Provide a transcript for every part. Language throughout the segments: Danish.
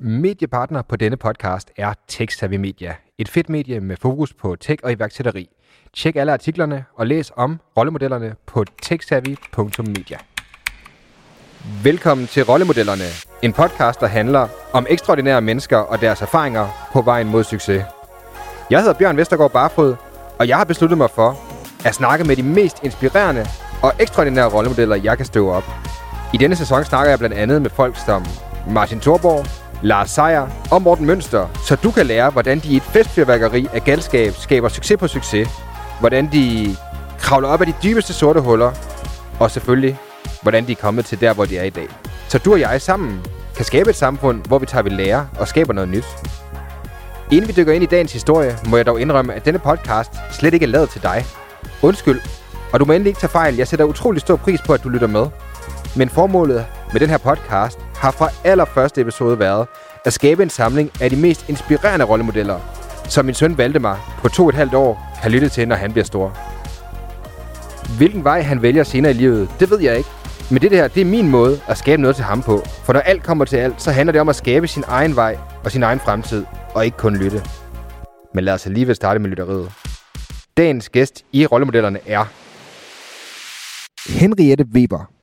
Mediepartner på denne podcast er TechSavvy Media. Et fedt medie med fokus på tech og iværksætteri. Tjek alle artiklerne og læs om rollemodellerne på techsavvy.media. Velkommen til Rollemodellerne, en podcast, der handler om ekstraordinære mennesker og deres erfaringer på vejen mod succes. Jeg hedder Bjørn Vestergaard Barfod, og jeg har besluttet mig for at snakke med de mest inspirerende og ekstraordinære rollemodeller, jeg kan støve op. I denne sæson snakker jeg blandt andet med folk som Martin Thorborg, Lars Seier og Morten Mønster, så du kan lære, hvordan de i et festfyrværkeri af galskab skaber succes på succes, hvordan de kravler op af de dybeste sorte huller, og selvfølgelig, hvordan de er kommet til der, hvor de er i dag. Så du og jeg sammen kan skabe et samfund, hvor vi tager ved lære og skaber noget nyt. Inden vi dykker ind i dagens historie, må jeg dog indrømme, at denne podcast slet ikke er lavet til dig. Undskyld, og du må endelig ikke tage fejl. Jeg sætter utrolig stor pris på, at du lytter med. Men formålet med den her podcast har fra allerførste episode været at skabe en samling af de mest inspirerende rollemodeller, som min søn Valdemar på to og et halvt år kan lytte til, når han bliver stor. Hvilken vej han vælger senere i livet, det ved jeg ikke. Men det her, det er min måde at skabe noget til ham på. For når alt kommer til alt, så handler det om at skabe sin egen vej og sin egen fremtid, og ikke kun lytte. Men lad os alligevel starte med lytteriet. Dagens gæst i rollemodellerne er Henriette Weber.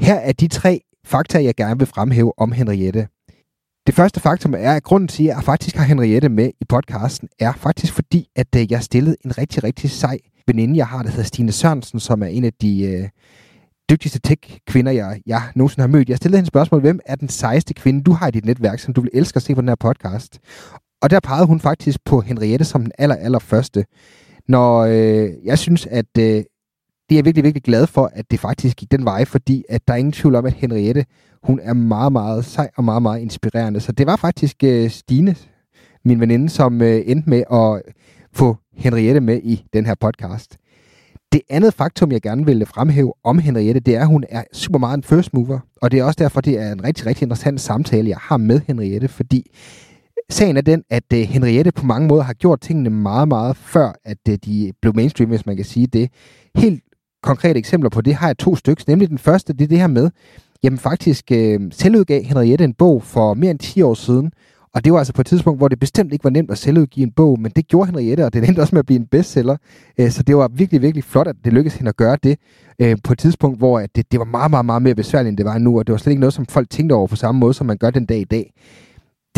Her er de tre fakta, jeg gerne vil fremhæve om Henriette. Det første faktum er, at grunden til, at jeg faktisk har Henriette med i podcasten, er faktisk fordi, at øh, jeg stillede en rigtig, rigtig sej veninde, jeg har, der hedder Stine Sørensen, som er en af de øh, dygtigste tech-kvinder, jeg, jeg nogensinde har mødt. Jeg stillede hende spørgsmål, hvem er den sejeste kvinde, du har i dit netværk, som du vil elske at se på den her podcast? Og der pegede hun faktisk på Henriette som den aller, aller første. Når øh, jeg synes, at øh, det er jeg virkelig, virkelig glad for, at det faktisk gik den vej, fordi at der er ingen tvivl om, at Henriette, hun er meget, meget sej og meget, meget inspirerende. Så det var faktisk øh, Stine, min veninde, som øh, endte med at få Henriette med i den her podcast. Det andet faktum, jeg gerne vil fremhæve om Henriette, det er, at hun er super meget en first mover. Og det er også derfor, det er en rigtig, rigtig interessant samtale, jeg har med Henriette, fordi sagen er den, at øh, Henriette på mange måder har gjort tingene meget, meget før, at øh, de blev mainstream, hvis man kan sige det. Helt konkrete eksempler på det har jeg to stykker. Nemlig den første, det er det her med, jamen faktisk øh, selvudgav Henriette en bog for mere end 10 år siden, og det var altså på et tidspunkt, hvor det bestemt ikke var nemt at selvudgive en bog, men det gjorde Henriette, og det endte også med at blive en bestseller. Øh, så det var virkelig, virkelig flot, at det lykkedes hende at gøre det øh, på et tidspunkt, hvor det, det var meget, meget, meget mere besværligt, end det var nu, og det var slet ikke noget, som folk tænkte over på samme måde, som man gør den dag i dag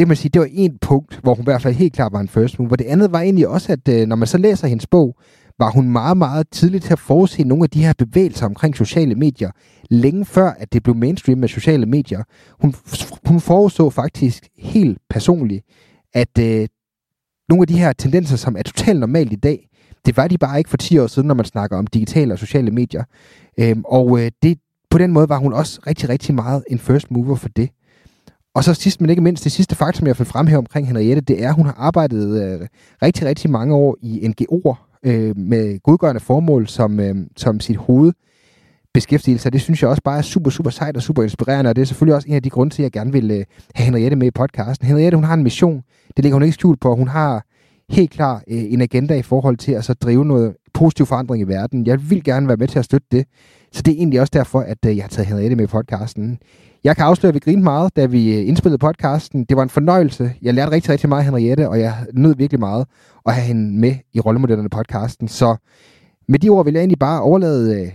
det man sige, det var en punkt, hvor hun i hvert fald helt klart var en first move. det andet var egentlig også, at øh, når man så læser hendes bog, var hun meget, meget tidligt til at forudse nogle af de her bevægelser omkring sociale medier, længe før, at det blev mainstream med sociale medier. Hun, hun forudså faktisk helt personligt, at øh, nogle af de her tendenser, som er totalt normalt i dag, det var de bare ikke for 10 år siden, når man snakker om digitale og sociale medier. Øhm, og øh, det, på den måde var hun også rigtig, rigtig meget en first mover for det. Og så sidst, men ikke mindst, det sidste faktum, jeg vil fremhæve omkring Henriette, det er, at hun har arbejdet øh, rigtig, rigtig mange år i NGO'er øh, med godgørende formål som, øh, som sit hoved beskæftigelse. Det synes jeg også bare er super, super sejt og super inspirerende, og det er selvfølgelig også en af de grunde til, at jeg gerne vil øh, have Henriette med i podcasten. Henriette, hun har en mission. Det ligger hun ikke skjult på. Hun har helt klar øh, en agenda i forhold til at så drive noget positiv forandring i verden. Jeg vil gerne være med til at støtte det. Så det er egentlig også derfor, at øh, jeg har taget Henriette med i podcasten. Jeg kan afsløre, at vi grinede meget, da vi øh, indspillede podcasten. Det var en fornøjelse. Jeg lærte rigtig, rigtig meget af Henriette, og jeg nød virkelig meget at have hende med i rollemodellerne podcasten. Så med de ord vil jeg egentlig bare overlade øh,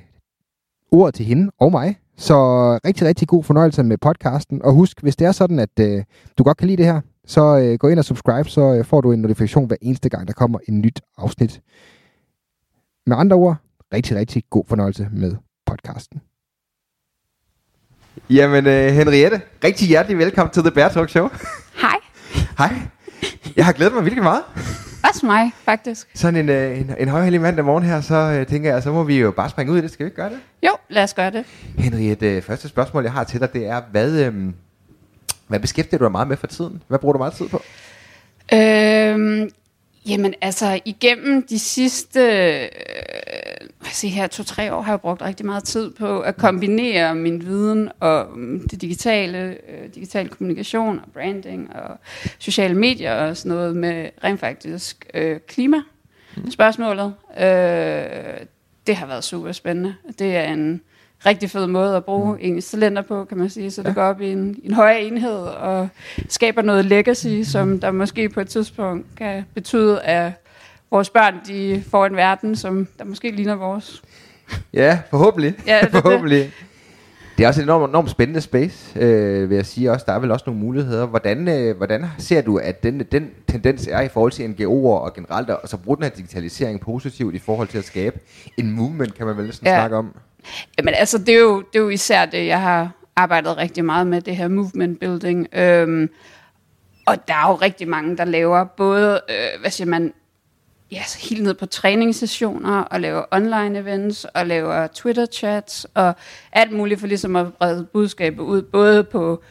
ordet til hende og mig. Så øh, rigtig, rigtig god fornøjelse med podcasten. Og husk, hvis det er sådan, at øh, du godt kan lide det her, så øh, gå ind og subscribe, så øh, får du en notifikation hver eneste gang, der kommer en nyt afsnit. Med andre ord, rigtig, rigtig god fornøjelse med podcasten. Jamen, uh, Henriette, rigtig hjertelig velkommen til The Bear Talk Show. Hej. Hej. Jeg har glædet mig virkelig meget. Også mig, faktisk. Sådan en, uh, en, en højheldig mandag morgen her, så uh, tænker jeg, så må vi jo bare springe ud i det. Skal vi ikke gøre det? Jo, lad os gøre det. Henriette, første spørgsmål, jeg har til dig, det er, hvad, um, hvad beskæftiger du dig meget med for tiden? Hvad bruger du meget tid på? Øhm, Jamen altså, igennem de sidste øh, se her, to-tre år har jeg brugt rigtig meget tid på at kombinere min viden om det digitale, øh, digital kommunikation og branding og sociale medier og sådan noget med rent faktisk øh, klima. Spørgsmålet. Øh, det har været super spændende. Det er en rigtig fed måde at bruge mm. ens talenter på, kan man sige. Så det ja. går op i en, en højere enhed og skaber noget legacy, som der måske på et tidspunkt kan betyde, at vores børn de får en verden, som der måske ligner vores. Ja, forhåbentlig. Ja, det, forhåbentlig. Det. Det er også en enormt, enormt spændende space, øh, vil jeg sige også. Der er vel også nogle muligheder. Hvordan, øh, hvordan ser du, at den, den tendens er i forhold til NGO'er og generelt, og så bruge den her digitalisering positivt i forhold til at skabe en movement, kan man vel næsten ja. snakke om? Jamen altså, det er, jo, det er jo især det, jeg har arbejdet rigtig meget med, det her movement building. Øhm, og der er jo rigtig mange, der laver både, øh, hvad siger man, ja, så helt ned på træningssessioner, og laver online events, og laver Twitter-chats, og alt muligt for ligesom at brede budskabet ud, både på,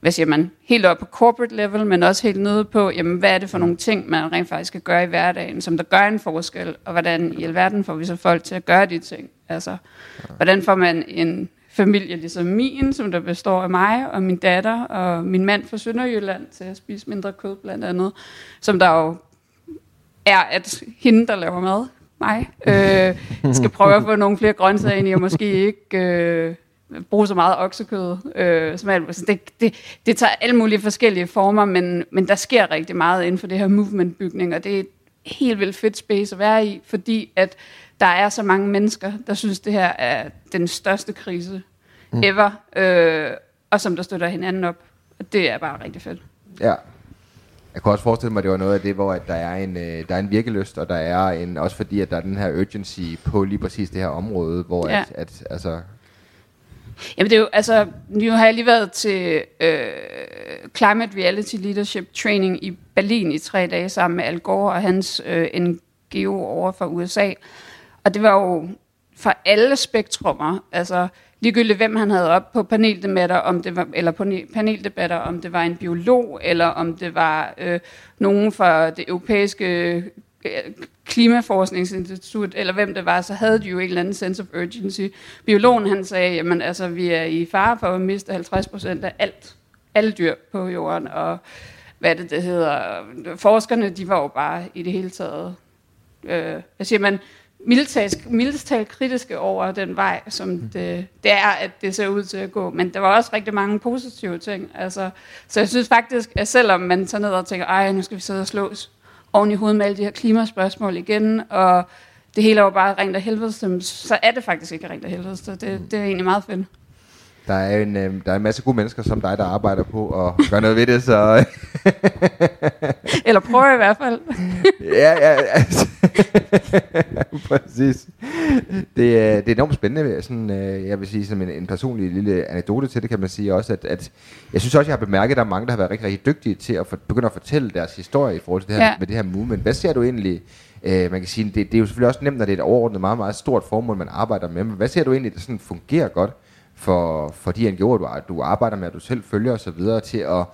hvad siger man, helt op på corporate level, men også helt nede på, jamen, hvad er det for nogle ting, man rent faktisk skal gøre i hverdagen, som der gør en forskel, og hvordan i alverden får vi så folk til at gøre de ting. Altså, hvordan får man en familie ligesom min, som der består af mig og min datter og min mand fra Sønderjylland til at spise mindre kød blandt andet, som der jo er, at hende, der laver mad, mig, øh, skal prøve at få nogle flere grøntsager ind i, og måske ikke øh, bruge så meget oksekød. Øh, som alt. Altså, det, det, det tager alle mulige forskellige former, men, men der sker rigtig meget inden for det her movement-bygning, og det er et helt vildt fedt space at være i, fordi at der er så mange mennesker, der synes, det her er den største krise mm. ever, øh, og som der støtter hinanden op. Og det er bare rigtig fedt. Ja, jeg kunne også forestille mig, at det var noget af det, hvor at der er en, øh, der er en virkeløst, og der er en, også fordi, at der er den her urgency på lige præcis det her område, hvor ja. at, at, altså... Jamen det er jo, altså, nu har jeg lige været til øh, Climate Reality Leadership Training i Berlin i tre dage sammen med Al Gore og hans øh, NGO over for USA. Og det var jo fra alle spektrummer, altså ligegyldigt hvem han havde op på paneldebatter, om det var, eller på paneldebatter, om det var en biolog, eller om det var øh, nogen fra det europæiske øh, klimaforskningsinstitut, eller hvem det var, så havde de jo en eller anden sense of urgency. Biologen han sagde, jamen altså, vi er i fare for at miste 50 procent af alt, alle dyr på jorden, og hvad det, det hedder. Forskerne, de var jo bare i det hele taget, øh, hvad siger man, mildest talt kritiske over den vej, som mm. det, det er, at det ser ud til at gå. Men der var også rigtig mange positive ting. Altså, så jeg synes faktisk, at selvom man tager ned og tænker, ej, nu skal vi sidde og slås oven i hovedet med alle de her klimaspørgsmål igen, og det hele er jo bare rent af helvede, så er det faktisk ikke rent af helvede. Så det, det er egentlig meget fedt. Der er, en, øh, der er en masse gode mennesker som dig, der arbejder på at gøre noget ved det, så... Eller prøver i hvert fald. ja, ja, altså. Præcis. Det, er, det er enormt spændende, sådan, øh, jeg vil sige, som en, en personlig lille anekdote til det, kan man sige også, at, at jeg synes også, jeg har bemærket, at der er mange, der har været rigtig, rigtig dygtige til at for, begynde at fortælle deres historie i forhold til det her, ja. med det her movement. Hvad ser du egentlig, øh, man kan sige, det, det er jo selvfølgelig også nemt, når det er et overordnet meget, meget stort formål, man arbejder med, men hvad ser du egentlig, der sådan fungerer godt for, for de NGO'er, du, du arbejder med, at du selv følger osv., til at,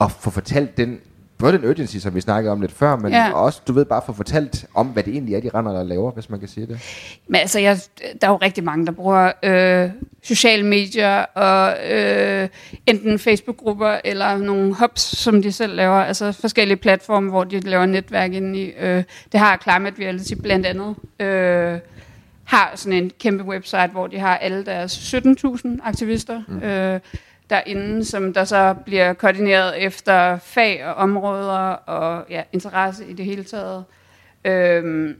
at få fortalt den både den urgency, som vi snakkede om lidt før, men ja. også, du ved, bare få fortalt om, hvad det egentlig er, de render og laver, hvis man kan sige det. Men altså, jeg, der er jo rigtig mange, der bruger øh, sociale medier, og øh, enten Facebook-grupper, eller nogle hubs, som de selv laver, altså forskellige platforme, hvor de laver netværk ind i. Øh, det har Climate Reality blandt andet. Øh, har sådan en kæmpe website, hvor de har alle deres 17.000 aktivister mm. øh, derinde, som der så bliver koordineret efter fag og områder og ja, interesse i det hele taget. Øhm,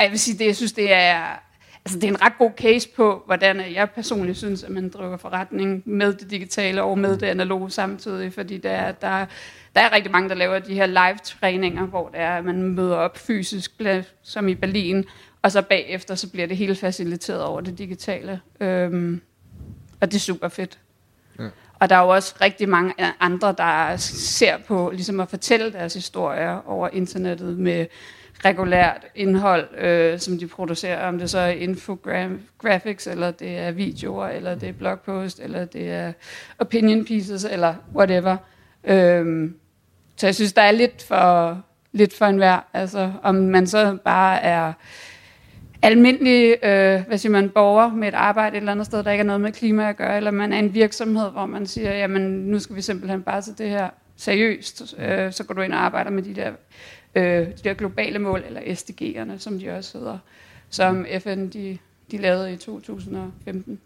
jeg vil sige, det, jeg synes, det er, altså, det er en ret god case på, hvordan jeg personligt synes, at man driver forretning med det digitale og med det analoge samtidig, fordi der, der, der er rigtig mange, der laver de her live-træninger, hvor det er, at man møder op fysisk, som i Berlin, og så bagefter, så bliver det hele faciliteret over det digitale. Øhm, og det er super fedt. Ja. Og der er jo også rigtig mange andre, der ser på ligesom at fortælle deres historier over internettet med regulært indhold, øh, som de producerer, om det så er infographics, eller det er videoer, eller det er blogpost, eller det er opinion pieces, eller whatever. Øhm, så jeg synes, der er lidt for, lidt for enhver. Altså, om man så bare er almindelig øh, hvad siger man, borger med et arbejde et eller andet sted, der ikke er noget med klima at gøre, eller man er en virksomhed, hvor man siger, jamen nu skal vi simpelthen bare tage det her seriøst, øh, så går du ind og arbejder med de der, øh, de der globale mål, eller SDG'erne, som de også hedder, som FN de, de lavede i 2015.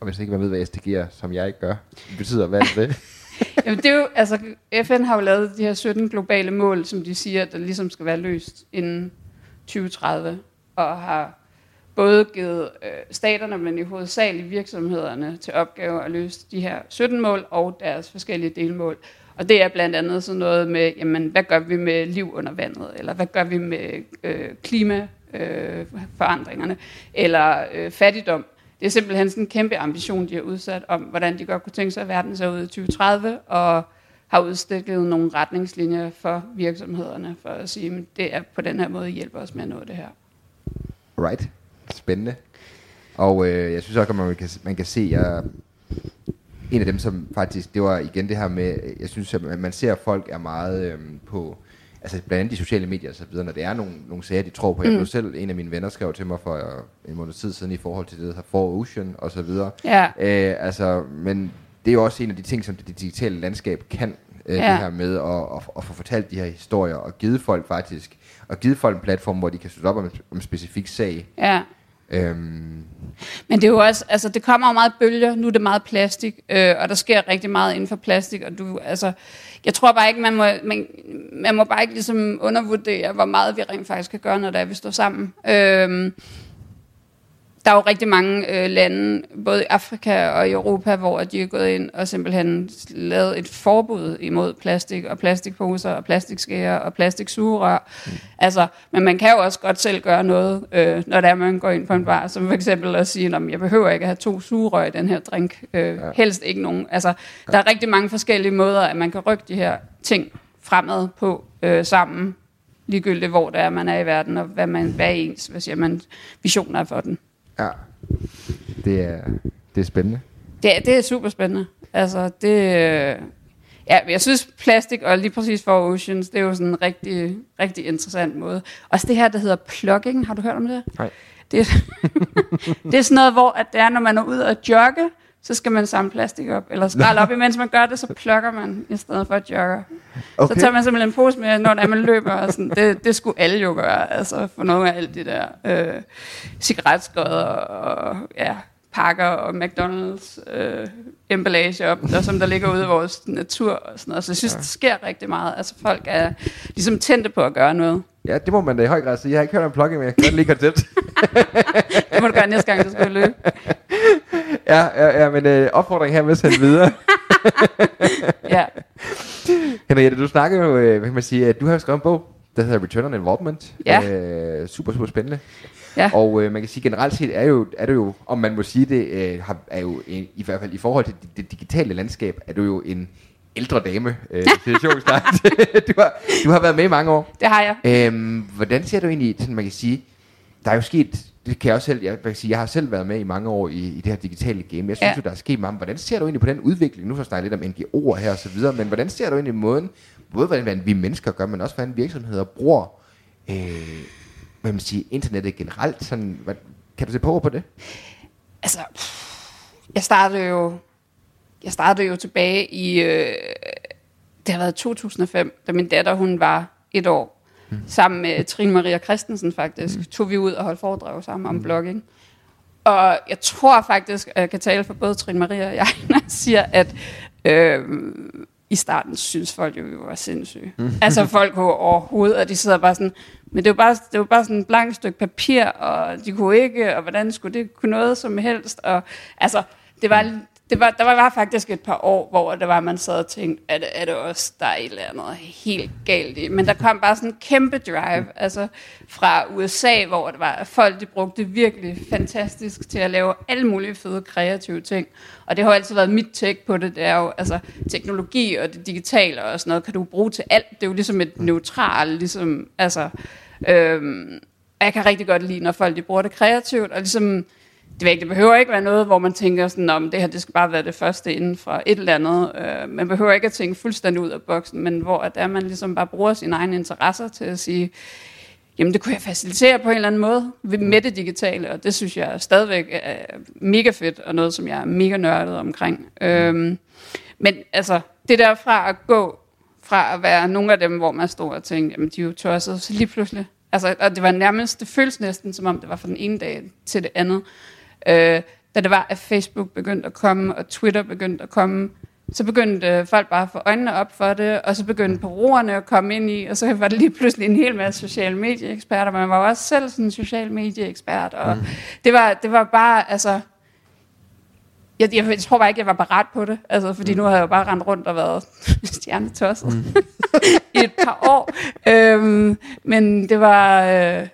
Og hvis ikke man ved, hvad SDG er, som jeg ikke gør, det betyder, hvad er det? Jamen, det er jo, altså, FN har jo lavet de her 17 globale mål, som de siger, der ligesom skal være løst inden 2030, og har både givet øh, staterne, men i hovedsageligt virksomhederne til opgave at løse de her 17 mål og deres forskellige delmål. Og det er blandt andet sådan noget med, jamen, hvad gør vi med liv under vandet, eller hvad gør vi med øh, klimaforandringerne, øh, eller øh, fattigdom. Det er simpelthen sådan en kæmpe ambition, de har udsat om, hvordan de godt kunne tænke sig, at verden ser ud i 2030, og har udstikket nogle retningslinjer for virksomhederne, for at sige, at det er på den her måde hjælper os med at nå det her. Right. Spændende. Og øh, jeg synes også, at man kan, man kan se, at en af dem, som faktisk, det var igen det her med, jeg synes, at man ser, at folk er meget øh, på, altså blandt andet de sociale medier og så videre, når det er nogle, nogle sager, de tror på. Jeg mm. blev selv, en af mine venner skrev til mig for en måned tid siden i forhold til det, hedder For Ocean og så videre. Ja. Øh, altså, men det er jo også en af de ting, som det digitale landskab kan, øh, ja. det her med at, at, at få fortalt de her historier, og givet folk faktisk, og givet folk en platform, hvor de kan støtte op om, om en specifik sag. Ja. Øhm. Men det er jo også, altså det kommer jo meget bølger, nu er det meget plastik, øh, og der sker rigtig meget inden for plastik, og du, altså, jeg tror bare ikke, man må, man, man må bare ikke ligesom undervurdere, hvor meget vi rent faktisk kan gøre, når det er, vi står sammen. Øh, der er jo rigtig mange øh, lande, både i Afrika og i Europa, hvor de er gået ind og simpelthen lavet et forbud imod plastik og plastikposer og plastikskærer og plastiksugerør. Mm. Altså, men man kan jo også godt selv gøre noget, øh, når der man går ind på en bar, som for eksempel at sige, at jeg behøver ikke at have to sugerør i den her drink. Øh, ja. Helst ikke nogen. Altså, ja. der er rigtig mange forskellige måder, at man kan rykke de her ting fremad på øh, sammen, ligegyldigt hvor det er, man er i verden, og hvad, man, hvad er ens hvad siger man, visioner for den. Ja, det er, det er spændende. Det, det er super spændende. Altså, det... Ja, jeg synes plastik og lige præcis for Oceans, det er jo sådan en rigtig, rigtig interessant måde. Også det her, der hedder plugging, har du hørt om det? Nej. Det, det er sådan noget, hvor at det er, når man er ude og jogge, så skal man samle plastik op, eller skralde op, imens man gør det, så plukker man i stedet for at jogge. Okay. Så tager man simpelthen en pose med, når der man løber, og sådan. Det, det skulle alle jo gøre, altså for nogle af alle de der øh, cigaretskodder og ja, pakker og McDonald's øh, emballage op, der, som der ligger ude i vores natur og sådan noget. Så jeg synes, ja. det sker rigtig meget. Altså folk er ligesom tændte på at gøre noget. Ja, det må man da i høj grad sige. Jeg har ikke hørt om plugging, men jeg kan godt lide koncept. det må du gøre næste gang, du skal løbe. ja, ja, ja, men øh, opfordring her med at sende videre. ja. Henriette, du snakker jo, øh, hvad kan man sige, at du har skrevet en bog, der hedder Return on Involvement. Ja. Øh, super, super spændende. Ja. Og øh, man kan sige generelt set er, jo, er det jo, om man må sige det, øh, er jo en, i hvert fald i forhold til det, det digitale landskab, er du jo en ældre dame. Øh, du, har, du har været med i mange år. Det har jeg. Øhm, hvordan ser du egentlig, sådan man kan sige, der er jo sket, det kan jeg også selv, jeg, kan sige, jeg har selv været med i mange år i, i det her digitale game. Jeg synes ja. jo, der er sket meget. Hvordan ser du egentlig på den udvikling? Nu får jeg lidt om NGO'er her og så videre, men hvordan ser du egentlig måden, både hvordan vi mennesker gør, men også hvordan virksomheder bruger øh, hvad man siger, internettet generelt? Sådan, hvad, kan du se på på det? Altså, jeg startede jo, jeg startede jo tilbage i, øh, det har været 2005, da min datter, hun var et år. Mm. Sammen med Trine Maria Christensen faktisk, mm. tog vi ud og holdt foredrag sammen om mm. blogging. Og jeg tror faktisk, at jeg kan tale for både Trine Maria og jeg, når jeg siger, at øh, i starten synes folk jo, vi var sindssyge. Mm. altså folk kunne overhovedet, og de sidder bare sådan, men det var bare, det var bare sådan et blankt stykke papir, og de kunne ikke, og hvordan skulle det kunne noget som helst, og altså, det var, det var, der var faktisk et par år, hvor det var, man sad og tænkte, er det, er det også, der er et eller andet helt galt i. Men der kom bare sådan en kæmpe drive, altså fra USA, hvor det var, at folk de brugte virkelig fantastisk til at lave alle mulige fede kreative ting. Og det har altid været mit take på det, det er jo, altså teknologi og det digitale og sådan noget, kan du bruge til alt. Det er jo ligesom et neutralt, ligesom, altså, øhm, jeg kan rigtig godt lide, når folk de bruger det kreativt, og ligesom, det, ikke, det behøver ikke være noget, hvor man tænker sådan, om det her det skal bare være det første inden for et eller andet. Øh, man behøver ikke at tænke fuldstændig ud af boksen, men hvor at der man ligesom bare bruger sine egne interesser til at sige, jamen det kunne jeg facilitere på en eller anden måde med det digitale, og det synes jeg stadigvæk er mega fedt, og noget, som jeg er mega nørdet omkring. Øhm, men altså, det der fra at gå fra at være nogle af dem, hvor man stod og tænkte, jamen de er jo tosset, så lige pludselig. Altså, og det var nærmest, det føles næsten som om, det var fra den ene dag til det andet øh, da det var, at Facebook begyndte at komme, og Twitter begyndte at komme, så begyndte folk bare at få øjnene op for det, og så begyndte bureauerne at komme ind i, og så var det lige pludselig en hel masse sociale medieeksperter, man var jo også selv sådan en social medieekspert, og mm. det, var, det var bare, altså, jeg, jeg, jeg tror bare ikke, jeg var parat på det, altså, fordi mm. nu har jeg jo bare rendt rundt og været stjernetosset mm. i et par år, øhm, men det var... Øh,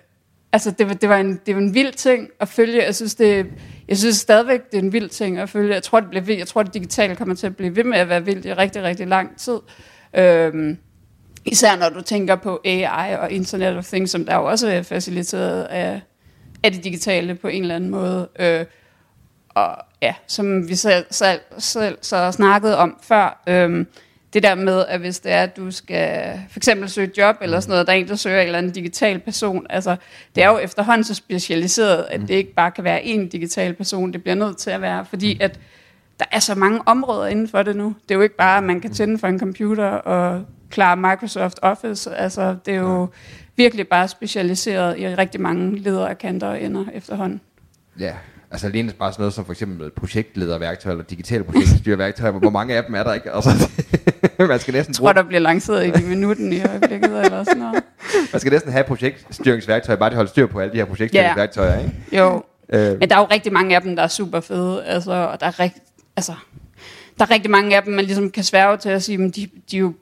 altså det var, det var en det var en vild ting at følge. Jeg synes det jeg synes stadigvæk det er en vild ting at følge. Jeg tror det bliver. Jeg tror det digitale kommer til at blive ved med at være vildt i rigtig rigtig lang tid. Øhm, især når du tænker på AI og Internet of Things, som der jo også er faciliteret af, af det digitale på en eller anden måde. Øh, og ja, som vi selv, selv, selv så snakket om før, øh, det der med, at hvis det er, at du skal for eksempel søge job eller sådan noget, der er en, der søger en eller anden digital person, altså det er jo efterhånden så specialiseret, at det ikke bare kan være en digital person, det bliver nødt til at være, fordi at der er så mange områder inden for det nu. Det er jo ikke bare, at man kan tænde for en computer og klare Microsoft Office, altså det er jo virkelig bare specialiseret i rigtig mange ledere, kanter og ender efterhånden. Ja, Altså alene bare sådan noget som for eksempel projektlederværktøj eller digitale projektstyreværktøjer. Hvor mange af dem er der ikke? Altså, man skal næsten Jeg tror, der bliver lanceret i minutten i øjeblikket eller sådan noget. Man skal næsten have projektstyringsværktøj, bare til at holde styr på alle de her projektstyringsværktøjer, ikke? Jo, øh. men der er jo rigtig mange af dem, der er super fede. Altså, og der er, rigt, altså, der er rigtig mange af dem, man ligesom kan sværge til at sige, men de, de er jo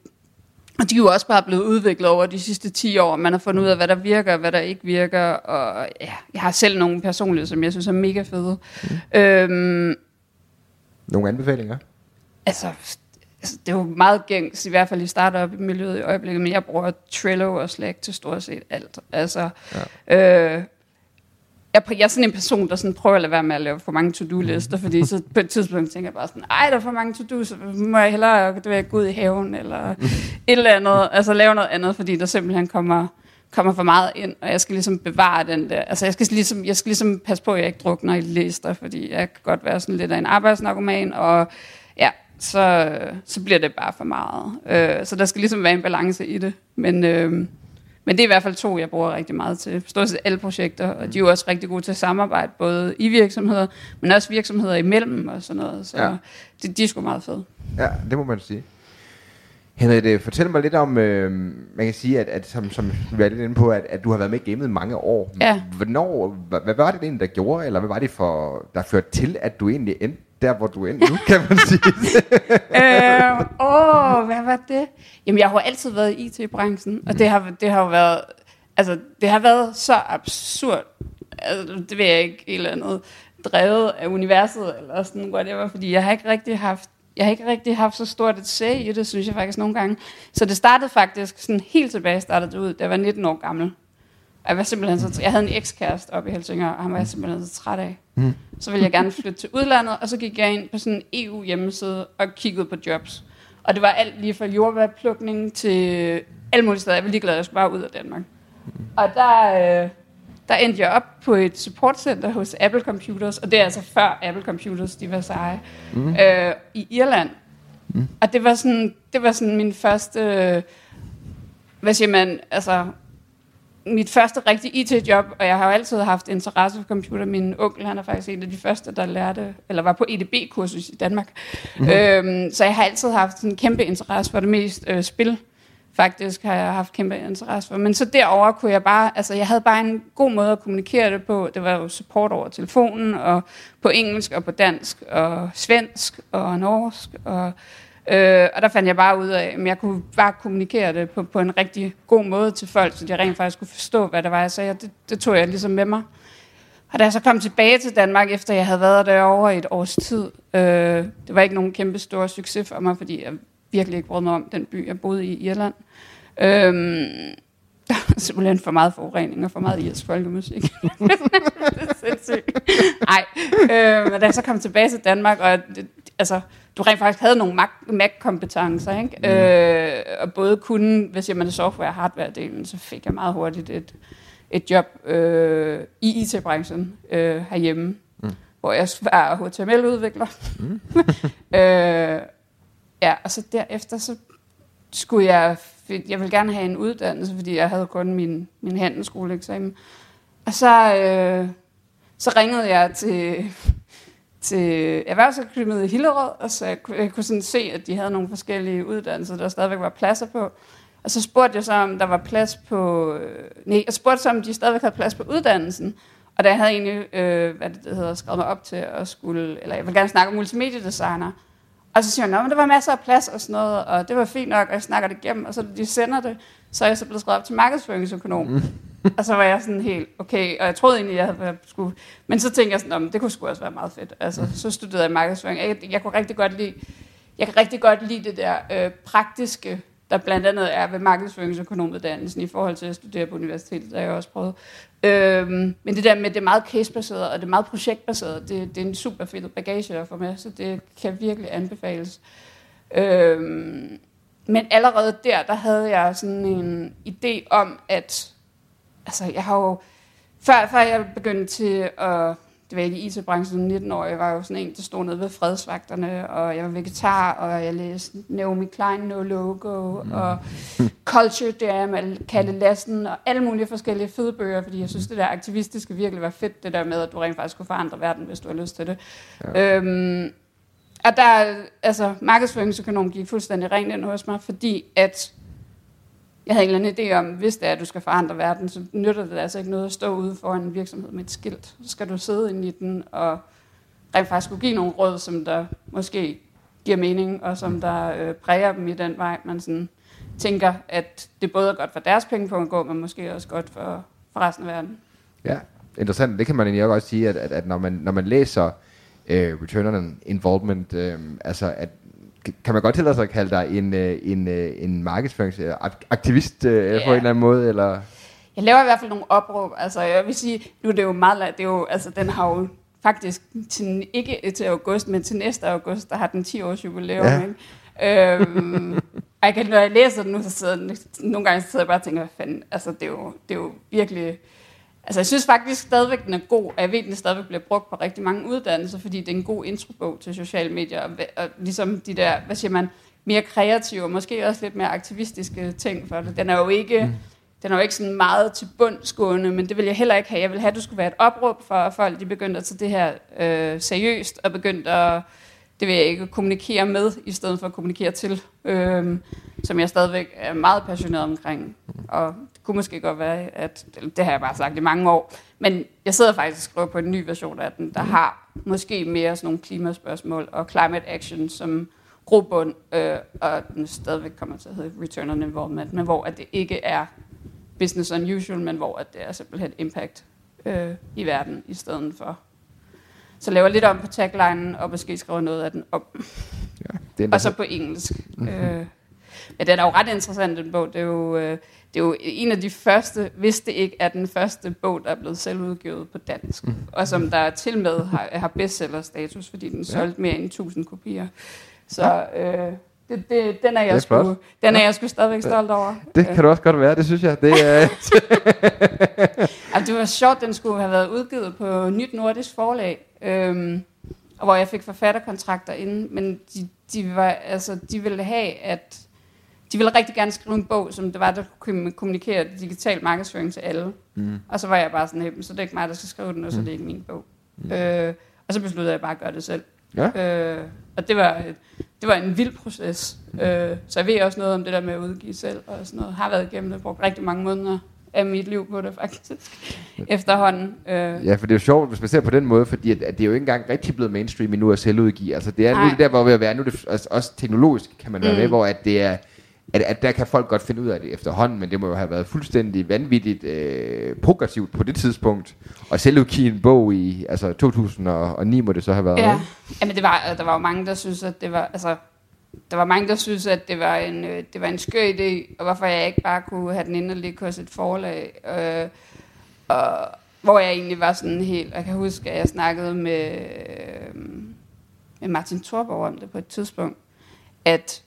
og de er jo også bare blevet udviklet over de sidste 10 år. Man har fundet ud af, hvad der virker og hvad der ikke virker. Og ja, jeg har selv nogle personlige, som jeg synes er mega fede. Mm. Øhm, nogle anbefalinger? Altså, altså, det er jo meget gængs, i hvert fald i startup-miljøet i øjeblikket, men jeg bruger Trello og Slack til stort set alt. Altså, ja. øh, jeg, jeg er sådan en person, der sådan prøver at lade være med at lave for mange to-do-lister, fordi så på et tidspunkt tænker jeg bare sådan, ej, der er for mange to-do, så må jeg hellere det vil gå ud i haven, eller et eller andet, altså lave noget andet, fordi der simpelthen kommer, kommer for meget ind, og jeg skal ligesom bevare den der, altså jeg skal ligesom, jeg skal ligesom passe på, at jeg ikke drukner i lister, fordi jeg kan godt være sådan lidt af en arbejdsnarkoman, og ja, så, så bliver det bare for meget. Øh, så der skal ligesom være en balance i det, men... Øh, men det er i hvert fald to, jeg bruger rigtig meget til stort set alle projekter, og de er jo også rigtig gode til at samarbejde, både i virksomheder, men også virksomheder imellem og sådan noget. Så ja. det, de er sgu meget fede. Ja, det må man sige. Henrik, fortæl mig lidt om, øh, man kan sige, at, at som, som vi er lidt inde på, at, at du har været med i gamet mange år. Ja. Hvornår, hvad, hvad var det egentlig, der gjorde, eller hvad var det, for, der førte til, at du egentlig endte der, hvor du er nu, kan man sige. øh, åh, hvad var det? Jamen, jeg har jo altid været i IT-branchen, og det har, det har jo været, altså, det har været så absurd, altså, det ved jeg ikke, eller andet, drevet af universet, eller sådan, whatever, fordi jeg har ikke rigtig haft jeg har ikke rigtig haft så stort et sag i det, synes jeg faktisk nogle gange. Så det startede faktisk sådan helt tilbage, startede det ud, da jeg var 19 år gammel. Jeg, var simpelthen så, jeg havde en ekskæreste oppe i Helsingør, og han var jeg simpelthen så træt af. Mm. Så ville jeg gerne flytte til udlandet, og så gik jeg ind på sådan en EU-hjemmeside og kiggede på jobs. Og det var alt lige fra jordbærplukning til alle mulige steder. Jeg var ligeglad, at jeg skulle bare ud af Danmark. Mm. Og der, øh, der endte jeg op på et supportcenter hos Apple Computers, og det er altså før Apple Computers, de var seje, mm. øh, i Irland. Mm. Og det var sådan, det var sådan min første, øh, hvad siger man, altså mit første rigtige IT-job, og jeg har jo altid haft interesse for computer. Min onkel, han er faktisk en af de første, der lærte, eller var på EDB-kursus i Danmark. Mm-hmm. Øhm, så jeg har altid haft en kæmpe interesse for det mest øh, spil. Faktisk har jeg haft kæmpe interesse for. Men så derover kunne jeg bare, altså jeg havde bare en god måde at kommunikere det på. Det var jo support over telefonen, og på engelsk, og på dansk, og svensk, og norsk, og Øh, og der fandt jeg bare ud af, at jeg kunne bare kommunikere det på, på en rigtig god måde til folk, så de rent faktisk kunne forstå, hvad det var, jeg sagde. Det, det tog jeg ligesom med mig. Og da jeg så kom tilbage til Danmark, efter jeg havde været derovre i et års tid, øh, det var ikke nogen kæmpe stor succes for mig, fordi jeg virkelig ikke brød mig om den by, jeg boede i Irland. Øh, der var simpelthen for meget forurening og for meget irsk folkemusik. det er sindssygt. Nej, øh, men da jeg så kom tilbage til Danmark, og det, altså, du rent faktisk havde nogle Mac-kompetencer, ikke? Mm. Øh, og både kunne, hvis jeg man software- og hardware-delen, så fik jeg meget hurtigt et, et job øh, i IT-branchen øh, herhjemme, mm. hvor jeg var HTML-udvikler. Mm. øh, ja, og så derefter, så skulle jeg, jeg ville gerne have en uddannelse, fordi jeg havde kun min, min handelsskoleeksamen. Og så, øh, så ringede jeg til til Erhvervsakademiet i Hillerød, og så jeg kunne, jeg kunne sådan se, at de havde nogle forskellige uddannelser, der stadigvæk var pladser på. Og så spurgte jeg så, om der var plads på... Øh, nej, jeg spurgte så, om de stadigvæk havde plads på uddannelsen. Og der havde jeg egentlig, øh, hvad det hedder, skrevet mig op til at skulle... Eller jeg vil gerne snakke om multimediedesigner. Og så siger jeg, at der var masser af plads og sådan noget, og det var fint nok, og jeg snakker det igennem, og så de sender det, så er jeg så blevet skrevet op til markedsføringsøkonom. Mm og så var jeg sådan helt, okay, og jeg troede egentlig, jeg havde skulle... Men så tænkte jeg sådan, det kunne sgu også være meget fedt. Altså, mm. så studerede jeg markedsføring. Jeg, jeg kunne rigtig godt lide, jeg kan rigtig godt lide det der øh, praktiske, der blandt andet er ved markedsføringsøkonomuddannelsen i forhold til at studere på universitetet, der har jeg også prøvet. Øhm, men det der med, det er meget casebaseret, og det er meget projektbaseret, det, det er en super fed bagage at få med, så det kan virkelig anbefales. Øhm, men allerede der, der havde jeg sådan en idé om, at altså, jeg har jo, før, før jeg begyndte til at det var ikke i IT-branchen 19 år, jeg var jo sådan en, der stod nede ved fredsvagterne, og jeg var vegetar, og jeg læste Naomi Klein, No Logo, mm. og Culture Jam, Kalle Lassen, og alle mulige forskellige fede bøger, fordi jeg synes, det der aktivistiske virkelig var fedt, det der med, at du rent faktisk kunne forandre verden, hvis du har lyst til det. Ja. Øhm, og der, altså, markedsføringsøkonom gik fuldstændig rent ind hos mig, fordi at jeg havde en eller anden idé om, hvis det er, at du skal forandre verden, så nytter det altså ikke noget at stå ude foran en virksomhed med et skilt. Så skal du sidde inde i den og rent faktisk kunne give nogle råd, som der måske giver mening, og som der øh, præger dem i den vej, man sådan tænker, at det både er godt for deres penge på at gå, men måske også godt for, for resten af verden. Ja, interessant. Det kan man egentlig også sige, at, at, at når, man, når man læser uh, Return on Involvement, uh, altså at kan man godt tillade sig at kalde dig en, øh, en, øh, en markedsføringsaktivist yeah. på en eller anden måde? Eller? Jeg laver i hvert fald nogle opråb. Altså, jeg vil sige, nu er det jo meget, det er jo, altså, den har jo faktisk til, ikke til august, men til næste august, der har den 10 års jubilæum. Ja. Ikke? Øhm, jeg kan, når jeg læser den nu, så sidder nogle gange så sidder jeg bare og tænker, hvad fanden, altså det er jo, det er jo virkelig, Altså jeg synes faktisk stadigvæk, den er god, og jeg ved, den stadigvæk bliver brugt på rigtig mange uddannelser, fordi det er en god introbog til sociale medier, og, og ligesom de der, hvad siger man, mere kreative, og måske også lidt mere aktivistiske ting for det. Den er jo ikke, mm. den er jo ikke sådan meget til bundsgående, men det vil jeg heller ikke have. Jeg vil have, at det skulle være et opråb for, at folk de begyndte at tage det her øh, seriøst, og begyndte at, det vil jeg ikke, kommunikere med, i stedet for at kommunikere til, øh, som jeg stadigvæk er meget passioneret omkring. Og kunne måske godt være, at det har jeg bare sagt i mange år, men jeg sidder faktisk og skriver på en ny version af den, der mm. har måske mere sådan nogle klimaspørgsmål og climate action som grobund, øh, og den stadigvæk kommer til at hedde Return on Involvement, men hvor at det ikke er business unusual, men hvor at det er simpelthen impact øh, i verden i stedet for. Så laver lidt om på taglinen, og måske skriver noget af den op. Ja, er og så på engelsk. Mm-hmm. Øh, men den er jo ret interessant, den bog. Det er jo... Øh, det er jo en af de første, hvis det ikke er den første bog, der er blevet selvudgivet på dansk, mm. og som der til med har, har bestseller-status, fordi den solgte mere end 1000 kopier. Så øh, det, det, den er jeg, sgu, den er jeg sgu stadigvæk stolt over. Det kan du også godt være, det synes jeg. Det, er altså, det var sjovt, den skulle have været udgivet på Nyt Nordisk Forlag, øhm, og hvor jeg fik forfatterkontrakter inden, men de, de, var, altså, de ville have, at de ville rigtig gerne skrive en bog, som det var, der kunne kommunikere digital markedsføring til alle. Mm. Og så var jeg bare sådan, så det er ikke mig, der skal skrive den, og så mm. det er ikke min bog. Mm. Øh, og så besluttede jeg bare at gøre det selv. Ja. Øh, og det var, det var en vild proces. Mm. Øh, så jeg ved også noget om det der med at udgive selv, og sådan noget. Har været igennem det, brugt rigtig mange måneder af mit liv på det faktisk, efterhånden. Øh. Ja, for det er jo sjovt, hvis man ser på den måde, fordi at, at det er jo ikke engang rigtig blevet mainstream endnu at selvudgive. Altså det er nu det der, hvor vi er, nu er det også, også teknologisk, kan man være mm. med, hvor at det er at, at der kan folk godt finde ud af det efterhånden, men det må jo have været fuldstændig vanvittigt øh, progressivt på det tidspunkt. Og selv udgive en bog i altså 2009 må det så have været. Ja, men det var, der var jo mange, der synes, at det var, altså, der var mange, der synes, at det var en, øh, det var en skør idé, og hvorfor jeg ikke bare kunne have den inde og ligge hos et forlag. Øh, og, hvor jeg egentlig var sådan helt, jeg kan huske, at jeg snakkede med, øh, med Martin Thorborg om det på et tidspunkt, at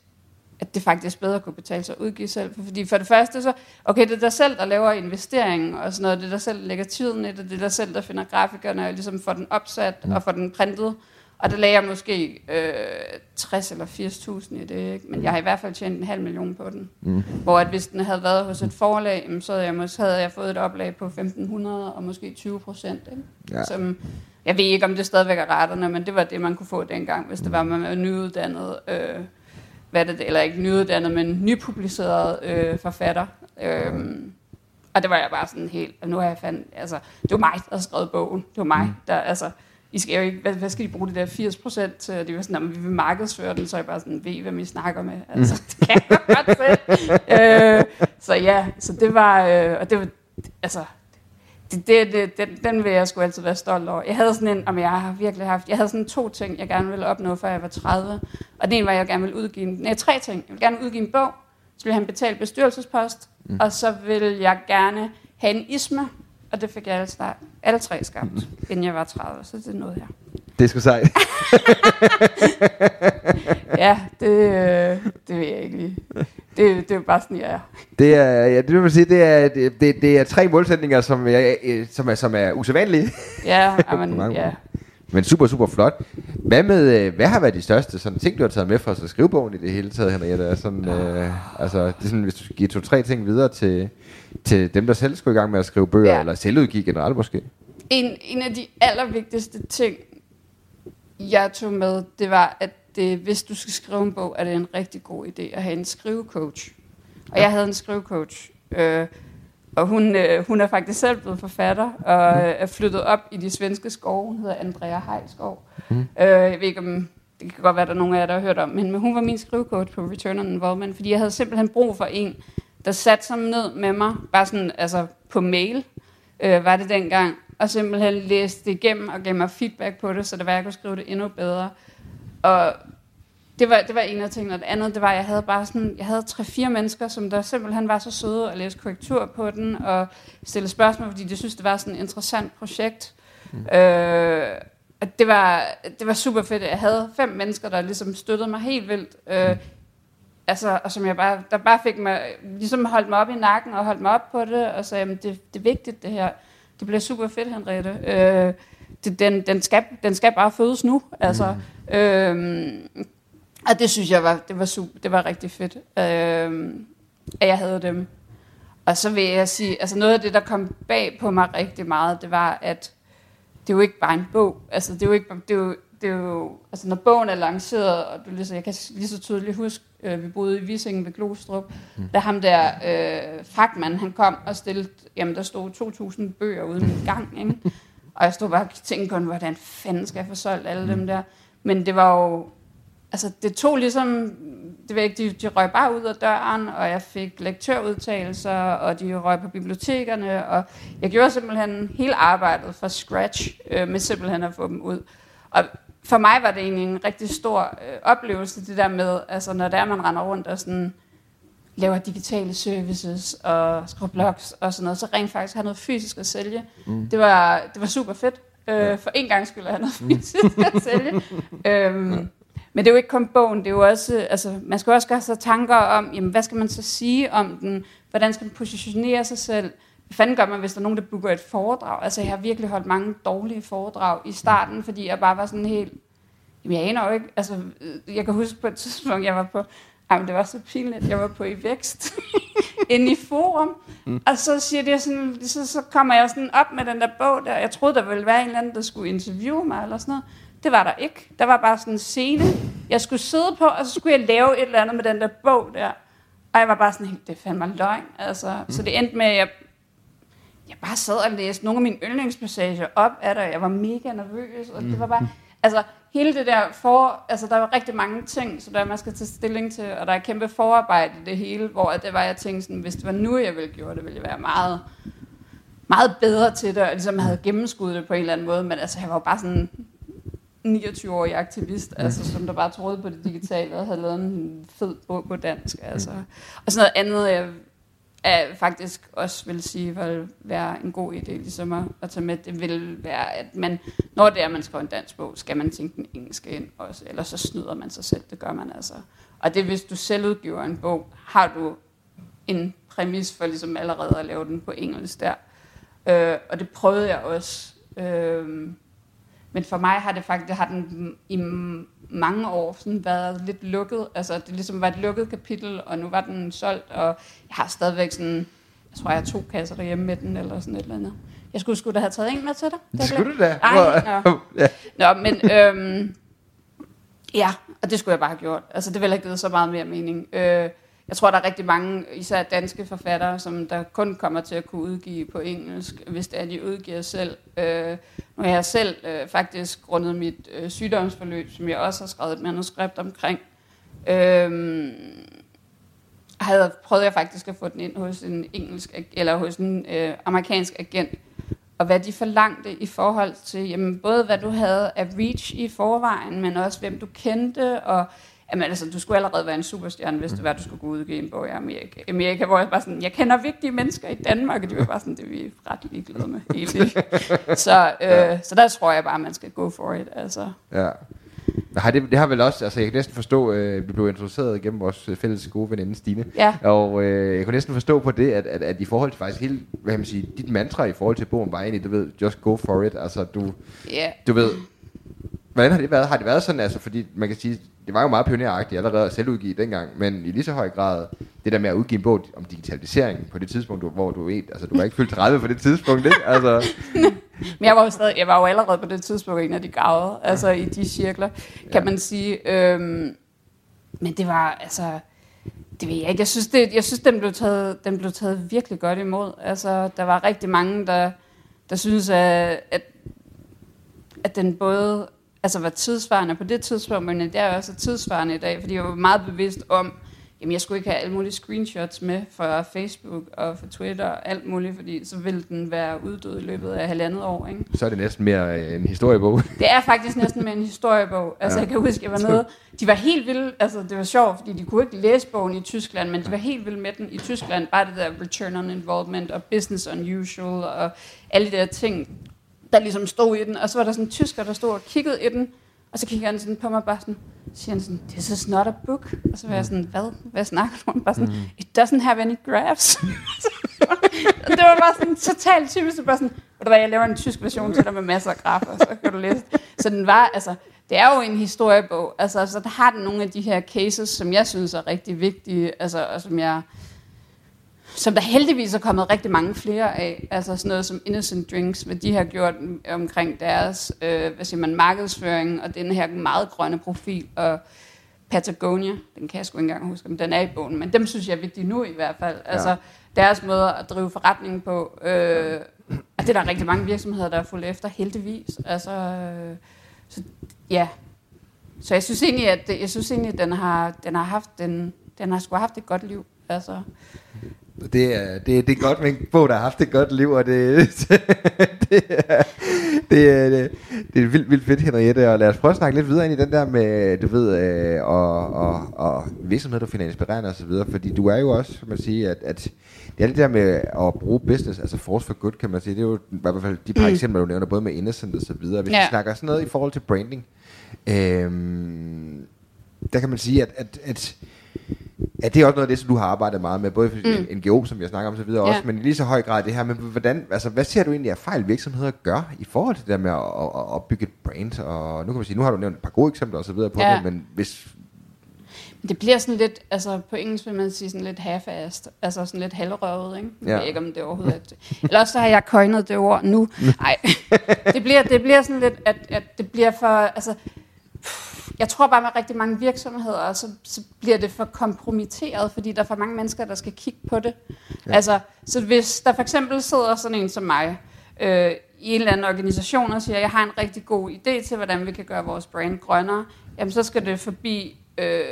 at det faktisk bedre kunne betale sig at udgive selv. Fordi for det første så, okay, det er dig selv, der laver investeringen og sådan noget, det er dig selv, der lægger tiden i det, det er dig selv, der finder grafikerne og ligesom får den opsat mm. og får den printet. Og der lagde jeg måske øh, 60 eller 80.000 i det, ikke? men jeg har i hvert fald tjent en halv million på den. Mm. Hvor at hvis den havde været hos et forlag, så havde jeg, måske, havde jeg fået et oplag på 1.500 og måske 20 procent. Ja. Som jeg ved ikke, om det stadigvæk er retterne, men det var det, man kunne få dengang, hvis det var, man var nyuddannet, øh, hvad det, eller ikke nyuddannet, men nypubliceret øh, forfatter. Øh, og det var jeg bare sådan helt, og nu har jeg fandt, altså, det var mig, der havde skrevet bogen. Det var mig, mm. der, altså, I skal jo ikke, hvad, hvad skal de bruge det der 80 procent til? De var sådan, at vi vil markedsføre den, så jeg bare sådan, ved hvem I snakker med? Altså, mm. det kan jeg godt selv. øh, så ja, så det var, øh, og det var, altså, det, det, det, den, den vil jeg sgu altid være stolt over. Jeg havde sådan en, om jeg har virkelig haft, jeg havde sådan to ting, jeg gerne ville opnå, før jeg var 30. Og den ene var, at jeg gerne ville udgive en, nej, tre ting. Jeg ville gerne udgive en bog, så ville en betalt bestyrelsespost, mm. og så ville jeg gerne have en isme, og det fik jeg alle, start, alle tre skabt, mm. inden jeg var 30, så det nåede jeg. Det er sgu sejt. ja, det, øh, det ved jeg ikke lige. Det, det er bare sådan, jeg er. Det er, ja, det vil sige, det er, det, det er tre målsætninger, som er, som er, som er usædvanlige. Ja, amen, ja. Men super, super flot. Hvad, med, øh, hvad har været de største sådan, ting, du har taget med fra så skrivebogen i det hele taget, Henriette? Er sådan, øh, altså, det er sådan, hvis du giver to-tre ting videre til, til dem, der selv skulle i gang med at skrive bøger, ja. eller selvudgive generelt måske? En, en af de allervigtigste ting, jeg tog med, det var, at det, hvis du skal skrive en bog, er det en rigtig god idé at have en skrivecoach. Og ja. jeg havde en skrivecoach, øh, og hun, øh, hun er faktisk selv blevet forfatter, og mm. er flyttet op i de svenske skove. Hun hedder Andrea Heilskov. Mm. Øh, jeg ved ikke, om det kan godt være, at der er nogen af jer, der har hørt om, men, hun var min skrivecoach på Return on Involvement, fordi jeg havde simpelthen brug for en, der satte sig ned med mig, bare sådan, altså på mail, øh, var det dengang, og simpelthen læste det igennem og gav mig feedback på det, så det var, jeg kunne skrive det endnu bedre. Og det var, det var en af tingene. Og det andet, det var, at jeg havde bare sådan, jeg havde tre-fire mennesker, som der simpelthen var så søde at læse korrektur på den, og stille spørgsmål, fordi de synes, det var sådan et interessant projekt. Mm. Øh, og det var, det var super fedt. Jeg havde fem mennesker, der ligesom støttede mig helt vildt. Øh. Altså, og som jeg bare, der bare fik mig, ligesom holdt mig op i nakken og holdt mig op på det, og sagde, det, det er vigtigt det her. Det bliver super fedt, Henriette. Øh, det, den, den, skal, den skal bare fødes nu. Altså, mm. øh, og det synes jeg var, det var, super, det var rigtig fedt, øh, at jeg havde dem. Og så vil jeg sige, altså noget af det, der kom bag på mig rigtig meget, det var, at det er jo ikke bare en bog. Altså det er jo ikke, det er jo, det er jo, altså når bogen er lanceret, og du ligesom, jeg kan lige så tydeligt huske, øh, vi boede i Visingen ved Glostrup, mm. da ham der øh, fragtmand, han kom og stillede, jamen der stod 2.000 bøger uden en gang, ikke? Og jeg stod bare og tænkte på, hvordan fanden skal jeg få solgt alle mm. dem der? Men det var jo, altså det tog ligesom, det ved ikke, de, de røg bare ud af døren, og jeg fik lektørudtalelser, og de røg på bibliotekerne, og jeg gjorde simpelthen hele arbejdet fra scratch, øh, med simpelthen at få dem ud. Og for mig var det egentlig en rigtig stor øh, oplevelse, det der med, altså når der man render rundt og sådan, laver digitale services og skriver blogs og sådan noget, så rent faktisk har noget fysisk at sælge. Mm. Det, var, det var super fedt. Øh, for en gang skulle jeg have noget fysisk at sælge. øhm, men det er jo ikke kun bogen, det er jo også, altså, man skal også gøre sig tanker om, jamen, hvad skal man så sige om den, hvordan skal man positionere sig selv, hvad fanden gør man, hvis der er nogen, der booker et foredrag? Altså, jeg har virkelig holdt mange dårlige foredrag i starten, fordi jeg bare var sådan helt, jamen, jeg aner jo ikke, altså, jeg kan huske på et tidspunkt, jeg var på, jamen, det var så pinligt, jeg var på i vækst, inde i forum, mm. og så siger det sådan, så, så kommer jeg sådan op med den der bog der, jeg troede, der ville være en eller anden, der skulle interviewe mig, eller sådan noget, det var der ikke. Der var bare sådan en scene, jeg skulle sidde på, og så skulle jeg lave et eller andet med den der bog der. Og jeg var bare sådan, det fandt mig løgn. Altså, mm. Så det endte med, at jeg, jeg bare sad og læste nogle af mine yndlingspassager op af det, og jeg var mega nervøs, og mm. det var bare, altså hele det der for, altså der var rigtig mange ting, så der man skal tage stilling til, og der er kæmpe forarbejde i det hele, hvor det var, jeg tænkte sådan, hvis det var nu, jeg ville gøre det, ville jeg være meget, meget bedre til det, og ligesom havde gennemskuddet det på en eller anden måde, men altså jeg var bare sådan, 29-årig aktivist, mm. altså, som der bare troede på det digitale og havde lavet en fed bog på dansk. Altså. Og sådan noget andet, jeg, jeg faktisk også vil sige, vil være en god idé ligesom at, at tage med, det vil være, at man, når det er, at man skriver en dansk bog, skal man tænke den engelske ind også, ellers så snyder man sig selv, det gør man altså. Og det hvis du selv udgiver en bog, har du en præmis for ligesom allerede at lave den på engelsk der. Øh, og det prøvede jeg også. Øh, men for mig har det faktisk, har den i mange år sådan været lidt lukket. Altså det ligesom var et lukket kapitel, og nu var den solgt, og jeg har stadigvæk sådan, jeg tror jeg har to kasser derhjemme med den, eller sådan et eller andet. Jeg skulle sgu da have taget en med til dig. Det skulle du da. Ej, nå. ja. Nå, men øhm, ja, og det skulle jeg bare have gjort. Altså, det ville have givet så meget mere mening. Øh, jeg tror, der er rigtig mange, især danske forfattere, som der kun kommer til at kunne udgive på engelsk, hvis det er, de udgiver selv. Øh, nu har jeg selv øh, faktisk grundet mit øh, sygdomsforløb, som jeg også har skrevet et manuskript omkring, øh, havde prøvede jeg faktisk at få den ind hos en engelsk eller hos en øh, amerikansk agent, og hvad de forlangte i forhold til jamen, både hvad du havde af reach i forvejen, men også hvem du kendte, og jamen, altså, du skulle allerede være en superstjerne, hvis det var, du skulle gå ud og give en bog i Amerika. Amerika, hvor jeg bare sådan, jeg kender vigtige mennesker i Danmark, og de var bare sådan, det er vi ret ligeglade med, egentlig. så, øh, så der tror jeg bare, man skal go for it, altså. Ja. Har det, det har vel også, altså jeg kan næsten forstå, øh, vi blev introduceret gennem vores fælles gode veninde Stine, Ja. og øh, jeg kunne næsten forstå på det, at, at, at i forhold til faktisk hele, hvad kan man sige, dit mantra i forhold til bogen var egentlig, du ved, just go for it, altså du, Ja, du ved, hvordan har det været? Har det været sådan, altså fordi man kan sige, det var jo meget pioneragtigt allerede at selvudgive dengang, men i lige så høj grad, det der med at udgive en bog om digitalisering på det tidspunkt, hvor du ved, altså du var ikke fyldt 30 på det tidspunkt, ikke? Altså, Men jeg var jo, stadig, jeg var jo allerede på det tidspunkt en af de gavede, altså i de cirkler, kan man sige. Øhm, men det var, altså, det ved jeg ikke. Jeg synes, det, jeg synes den, blev taget, den blev taget virkelig godt imod. Altså, der var rigtig mange, der, der synes, at, at, at den både altså, var tidsvarende på det tidspunkt, men det er også tidsvarende i dag, fordi jeg var meget bevidst om, Jamen, jeg skulle ikke have alle mulige screenshots med fra Facebook og fra Twitter og alt muligt, fordi så ville den være uddød i løbet af halvandet år. Ikke? så er det næsten mere øh, en historiebog. Det er faktisk næsten med en historiebog. Altså, Ja. jeg kan huske, jeg var nede. De var helt vilde. Altså, det var sjovt, fordi de kunne ikke læse bogen i Tyskland, men de var helt vilde med den i Tyskland. Bare det der return on involvement og business unusual og alle de der ting, der ligesom stod i den. Og så var der sådan en tysker, der stod og kiggede i den. Og så kigger han sådan på mig bare sådan, så siger han sådan, this is not a book. Og så var jeg sådan, hvad? Hvad snakker du om? Bare sådan, it doesn't have any graphs. og det var bare sådan totalt typisk. Det var bare sådan, ved du hvad, jeg laver en tysk version til dig med masser af grafer, så kan du læse. det." Så den var, altså, det er jo en historiebog. Altså, så der har den nogle af de her cases, som jeg synes er rigtig vigtige, altså, og som jeg som der heldigvis er kommet rigtig mange flere af. Altså sådan noget som Innocent Drinks, hvad de har gjort omkring deres øh, hvad siger man, markedsføring og den her meget grønne profil. Og Patagonia, den kan jeg sgu ikke engang huske, om den er i bogen, men dem synes jeg er vigtige nu i hvert fald. Altså deres måde at drive forretning på. Øh, og det er der rigtig mange virksomheder, der er fulgt efter, heldigvis. Altså, øh, så, ja. Så jeg synes egentlig, at jeg synes egentlig, at den har, den har haft den, den har sgu haft et godt liv. Altså, Det er, det, det er godt med en bog, der har haft et godt liv, og det, det, er, det, er, det, det er vildt, vildt fedt, Henriette. Og lad os prøve at snakke lidt videre ind i den der med, du ved, øh, og, og, og virksomheder, du finder inspirerende og så videre. Fordi du er jo også, kan man sige, at, at det er det der med at bruge business, altså force for good, kan man sige. Det er jo i hvert fald de par mm. eksempler, du nævner, både med Innocent og så videre. Hvis ja. Vi snakker sådan noget i forhold til branding, øhm, der kan man sige, at, at, at Ja, det er også noget af det, som du har arbejdet meget med, både for mm. NGO, som jeg snakker om så videre Ja. også, men i lige så høj grad det her med, hvordan, altså, hvad ser du egentlig af fejl virksomheder gør i forhold til det der med at, at, at opbygge et brand? Og nu kan man sige, nu har du nævnt et par gode eksempler og så videre på Ja. det, men hvis... Det bliver sådan lidt, altså på engelsk vil man sige sådan lidt half-assed, altså sådan lidt halvrøvet, ikke? Jeg Ja. ved ikke, om det overhovedet er det. Eller også så har jeg coined det ord nu. Nej, det bliver, det bliver sådan lidt, at, at det bliver for, altså, jeg tror bare med rigtig mange virksomheder, så, så bliver det for kompromitteret, fordi der er for mange mennesker, der skal kigge på det. Ja. Altså, så hvis der for eksempel sidder sådan en som mig, øh, i en eller anden organisation og siger, jeg har en rigtig god idé til, hvordan vi kan gøre vores brand grønnere, jamen så skal det forbi, øh,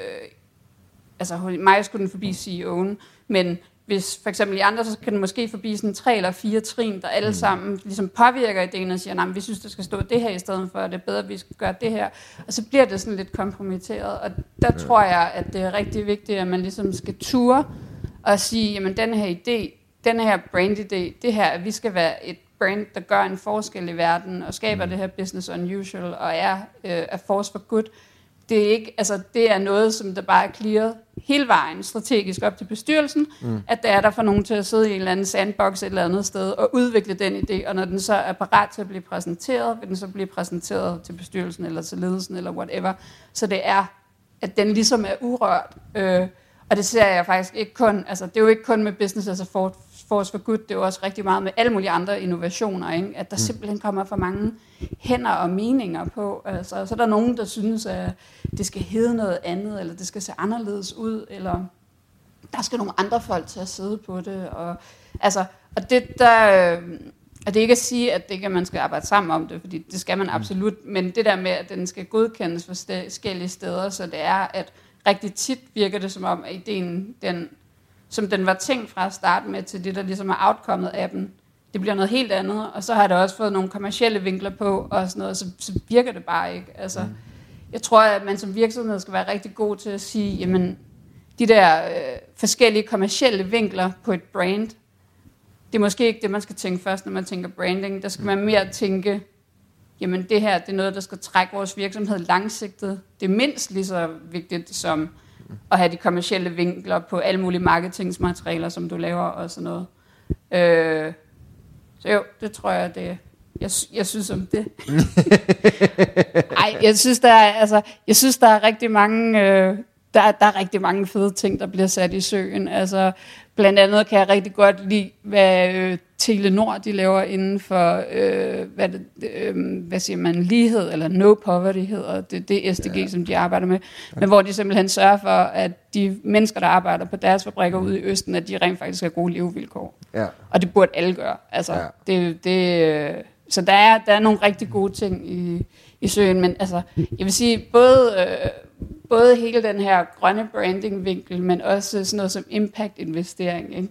altså mig skulle den forbi CEO'en, men hvis for eksempel i andre, så kan den måske forbi sådan tre eller fire trin, der alle sammen ligesom påvirker ideen og siger, nej, vi synes, der skal stå det her i stedet for, og det er bedre, at vi skal gøre det her. Og så bliver det sådan lidt kompromitteret, og der ja. tror jeg, at det er rigtig vigtigt, at man ligesom skal ture og sige, jamen den her idé, den her brand-idé, det her, at vi skal være et brand, der gør en forskel i verden, og skaber det her business unusual, og er øh, a force for good, det er ikke, altså det er noget, som der bare er clearet hele vejen strategisk op til bestyrelsen, mm. at der er der for nogen til at sidde i en eller anden sandbox et eller andet sted og udvikle den idé, og når den så er parat til at blive præsenteret, vil den så blive præsenteret til bestyrelsen eller til ledelsen eller whatever. Så det er, at den ligesom er urørt. Øh, Og det ser jeg faktisk ikke kun, altså det er jo ikke kun med business as a force for good, det er jo også rigtig meget med alle mulige andre innovationer, ikke? at der mm. simpelthen kommer for mange hænder og meninger på. Altså, så er der nogen, der synes, at det skal hedde noget andet, eller det skal se anderledes ud, eller der skal nogle andre folk til at sidde på det. Og, altså, og det der... Øh, og det er ikke at sige, at det ikke at man skal arbejde sammen om det, fordi det skal man mm. absolut, men det der med, at den skal godkendes forskellige steder, så det er, at rigtig tit virker det som om, at ideen, den, som den var tænkt fra at starte med, til det, der ligesom er outcomet af den, det bliver noget helt andet, og så har det også fået nogle kommercielle vinkler på, og sådan noget, så, så virker det bare ikke. Altså, mm. Jeg tror, at man som virksomhed skal være rigtig god til at sige, jamen, de der øh, forskellige kommercielle vinkler på et brand, det er måske ikke det, man skal tænke først, når man tænker branding. Der skal man mere tænke, jamen det her det er noget, der skal trække vores virksomhed langsigtet. Det er mindst lige så vigtigt som at have de kommercielle vinkler på alle mulige marketingsmaterialer, som du laver og sådan noget. Øh, så jo, det tror jeg, det jeg, jeg synes om det. Ej, jeg synes, der er, altså, jeg synes, der er rigtig mange... Øh, der, der er rigtig mange fede ting, der bliver sat i søen. Altså, blandt andet kan jeg rigtig godt lide, hvad øh, Telenor de laver inden for, øh, hvad, det, øh, hvad siger man, lighed, eller no poverty hedder det, det SDG, ja. som de arbejder med, ja. men hvor de simpelthen sørger for, at de mennesker, der arbejder på deres fabrikker ude i Østen, at de rent faktisk har gode levevilkår. Ja. Og det burde alle gøre. Altså, ja. det, det, øh, så der er, der er nogle rigtig gode ting i, i søen, men altså, jeg vil sige, både... Øh, både hele den her grønne branding-vinkel, men også sådan noget som impact-investering. Ikke?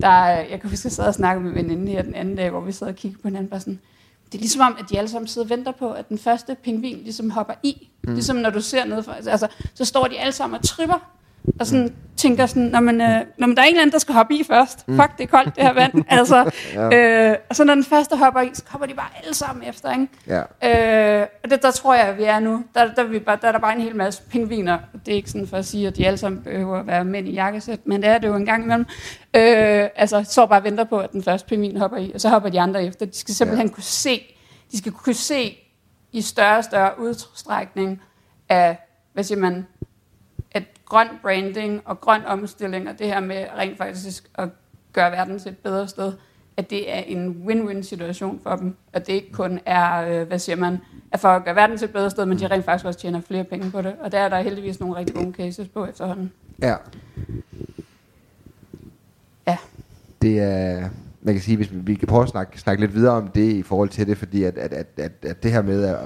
Der, jeg kan huske, at jeg sad og snakkede med veninden her den anden dag, hvor vi sad og kiggede på hinanden, bare sådan, det er ligesom om, at de alle sammen sidder og venter på, at den første pingvin ligesom hopper i. Mm. Ligesom når du ser ned fra, altså, så står de alle sammen og tripper og sådan tænker sådan, når, man, øh, når man, der er en eller anden, der skal hoppe i først. Mm. Fuck, det er koldt, det her vand. altså, ja. øh, og så når den første hopper i, så hopper de bare alle sammen efter. Ikke? Ja. Øh, og det, der tror jeg, vi er nu. Der, der, vi bare, der er der bare en hel masse pingviner. Det er ikke sådan for at sige, at de alle sammen behøver at være mænd i jakkesæt, men det er det jo en gang imellem. Øh, altså, så bare venter på, at den første pingvin hopper i, og så hopper de andre efter. De skal simpelthen ja. kunne se, de skal kunne se i større og større udstrækning af, hvad siger man, grøn branding og grøn omstilling, og det her med rent faktisk at gøre verden til et bedre sted, at det er en win-win situation for dem, at det ikke kun er, øh, hvad siger man, at for at gøre verden til et bedre sted, men de rent faktisk også tjener flere penge på det, og der er der heldigvis nogle rigtig gode cases på efterhånden. Ja. Ja. Det er, man kan sige, hvis vi, vi kan prøve at snakke, snakke lidt videre om det i forhold til det, fordi at, at, at, at, at det her med at,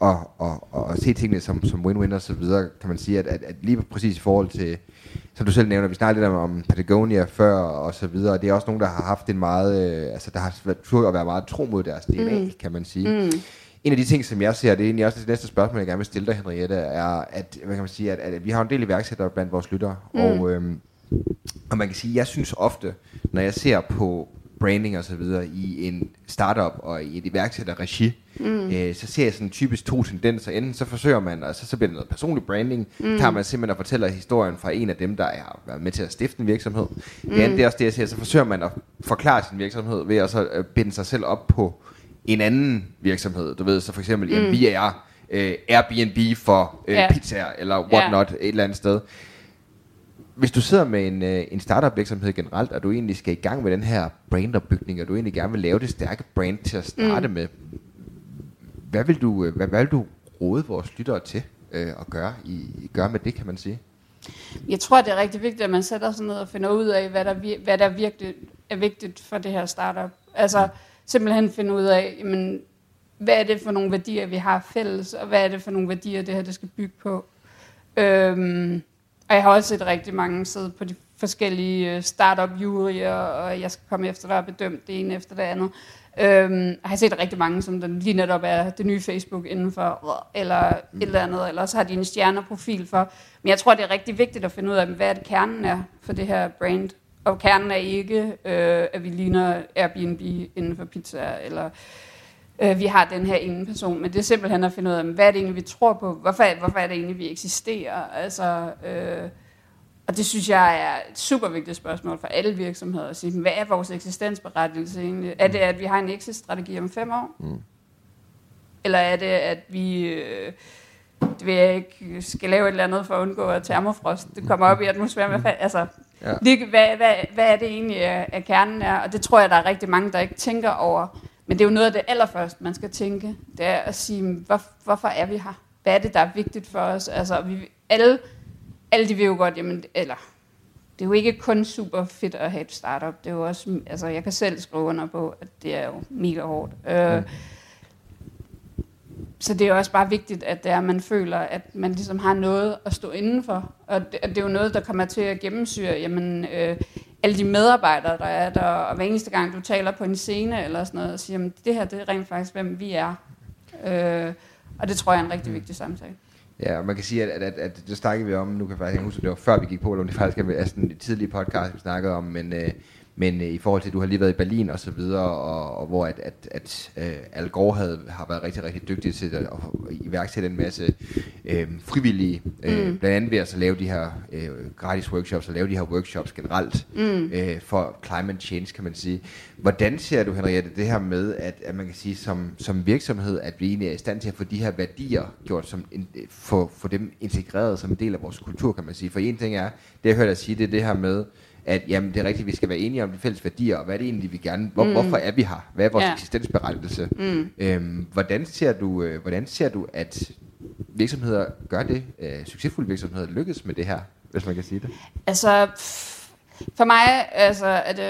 og, og, og se tingene som, som win-win og så videre, kan man sige, at, at, at lige præcis i forhold til, som du selv nævner, vi snakkede lidt om, Patagonia før og så videre, og det er også nogen, der har haft en meget, øh, altså der har været at være meget tro mod deres DNA, mm. kan man sige. Mm. En af de ting, som jeg ser, det er egentlig også det næste spørgsmål, jeg gerne vil stille dig, Henriette, er, at, hvad kan man sige, at, at vi har en del iværksættere blandt vores lyttere, mm. og, øhm, og man kan sige, jeg synes ofte, når jeg ser på, branding og så videre i en startup og i et iværksætterregi, mm. øh, så ser jeg sådan typisk to tendenser. Enten så forsøger man, og så, så bliver det noget personlig branding, mm. tager man simpelthen og fortæller historien fra en af dem, der er været med til at stifte en virksomhed. Mm. Det andet det er også det, jeg siger, så forsøger man at forklare sin virksomhed ved at så øh, binde sig selv op på en anden virksomhed. Du ved, så for eksempel, mm. jamen, vi er øh, Airbnb for øh, yeah. pizzaer, eller whatnot, yeah. et eller andet sted hvis du sidder med en, øh, en startup virksomhed generelt, og du egentlig skal i gang med den her brandopbygning, og du egentlig gerne vil lave det stærke brand til at starte mm. med, hvad vil du, øh, hvad, hvad vil du råde vores lyttere til øh, at gøre, i, gøre med det, kan man sige? Jeg tror, det er rigtig vigtigt, at man sætter sig ned og finder ud af, hvad der, hvad der virkelig er vigtigt for det her startup. Altså simpelthen finde ud af, jamen, hvad er det for nogle værdier, vi har fælles, og hvad er det for nogle værdier, det her det skal bygge på. Øhm, og jeg har også set rigtig mange sidde på de forskellige øh, startup-juryer, og jeg skal komme efter, der og bedømt det ene efter det andet. Øhm, jeg har set rigtig mange, som den lige netop er det nye Facebook indenfor, eller et eller andet, eller så har de en stjerneprofil for. Men jeg tror, det er rigtig vigtigt at finde ud af, hvad er det kernen er for det her brand. Og kernen er ikke, øh, at vi ligner Airbnb inden for pizza, eller øh, vi har den her ene person, men det er simpelthen at finde ud af, hvad er det egentlig, vi tror på? Hvorfor, hvorfor er det egentlig, vi eksisterer? Altså, øh, og det synes jeg er et super vigtigt spørgsmål for alle virksomheder at sige, hvad er vores eksistensberettigelse egentlig? Er det, at vi har en exit-strategi om fem år? Mm. Eller er det, at vi... Øh, det vil jeg ikke, skal lave et eller andet for at undgå at termofrost. Det kommer op i atmosfæren. Hvad, altså, Ja. hvad, hvad, hvad er det egentlig, at at kernen er? Og det tror jeg, der er rigtig mange, der ikke tænker over. Men det er jo noget af det allerførste, man skal tænke. Det er at sige, hvor, hvorfor er vi her? Hvad er det, der er vigtigt for os? Altså, vi, alle, alle de vil jo godt, jamen, eller det er jo ikke kun super fedt at have et startup. Det er jo også, altså jeg kan selv skrive under på, at det er jo mega hårdt. Øh, så det er jo også bare vigtigt, at det er, at man føler, at man ligesom har noget at stå indenfor. Og det, og det er jo noget, der kommer til at gennemsyre jamen, øh, alle de medarbejdere, der er der. Og hver eneste gang, du taler på en scene eller sådan noget, og siger, at det her det er rent faktisk, hvem vi er. Øh, og det tror jeg er en rigtig vigtig samtale. Ja, og man kan sige, at, at, at, at det snakkede vi om, nu kan jeg faktisk ikke huske, det var før vi gik på, eller om det faktisk er sådan en tidlig podcast, vi snakkede om, men, øh, men øh, i forhold til, at du har lige været i Berlin og så videre, og, og hvor at, at, at øh, Al Gore havde, har været rigtig, rigtig dygtig til at, at iværksætte en masse øh, frivillige, øh, mm. blandt andet ved at så lave de her øh, gratis workshops, og lave de her workshops generelt, mm. øh, for climate change, kan man sige. Hvordan ser du, Henriette, det her med, at, at man kan sige, som, som virksomhed, at vi egentlig er i stand til at få de her værdier gjort, som en, få, få dem integreret som en del af vores kultur, kan man sige. For en ting er, det jeg hørte dig sige, det er det her med, at jamen, det er rigtigt, vi skal være enige om de fælles værdier, og hvad er det egentlig, vi gerne, hvor, mm. hvorfor er vi her? Hvad er vores ja. Eksistensberettigelse? Mm. Øhm, hvordan, ser du, øh, hvordan ser du, at virksomheder gør det, øh, succesfulde virksomheder lykkes med det her, hvis man kan sige det? Altså, for mig altså, er, det,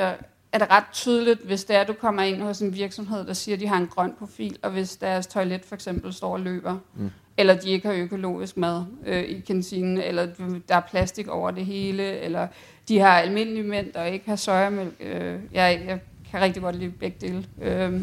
er det ret tydeligt, hvis det er, at du kommer ind hos en virksomhed, der siger, at de har en grøn profil, og hvis deres toilet for eksempel står og løber, mm. eller de ikke har økologisk mad øh, i kantinen, eller der er plastik over det hele, eller de har almindelige mænd, der ikke har sojamælk. Øh, jeg, jeg kan rigtig godt lide begge dele. Øh,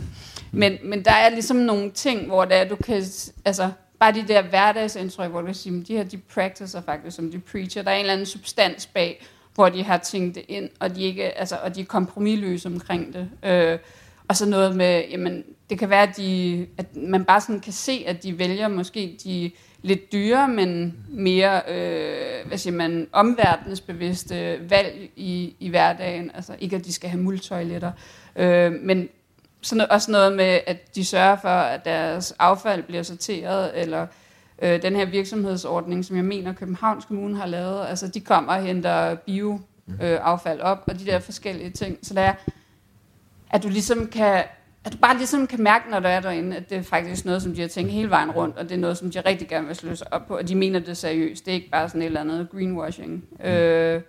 men, men der er ligesom nogle ting, hvor det er, du kan... Altså, bare de der hverdagsindtryk, hvor du kan sige, at de her, de practicer faktisk, som de preacher. Der er en eller anden substans bag, hvor de har tænkt det ind, og de, ikke, altså, og de er kompromilløse omkring det. Øh, og så noget med, jamen, det kan være, at, de, at man bare sådan kan se, at de vælger måske de lidt dyre, men mere, øh, hvad siger man, omverdensbevidste valg i, i hverdagen. Altså ikke, at de skal have muldtoiletter, øh, men sådan, noget- også noget med, at de sørger for, at deres affald bliver sorteret, eller øh, den her virksomhedsordning, som jeg mener Københavns Kommune har lavet, altså de kommer og henter bio øh, affald op, og de der forskellige ting. Så der er, at du ligesom kan, at du bare ligesom kan mærke, når du er derinde, at det er faktisk noget, som de har tænkt hele vejen rundt, og det er noget, som de rigtig gerne vil slå sig op på, og de mener det seriøst. Det er ikke bare sådan et eller andet greenwashing. Mm. Øh,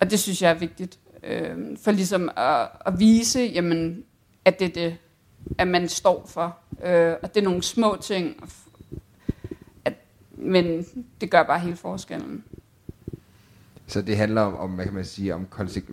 og det synes jeg er vigtigt, øh, for ligesom at, at vise, jamen, at det er det, at man står for. Øh, og det er nogle små ting, at, men det gør bare hele forskellen. Så det handler om, om hvad kan man sige, om konsek-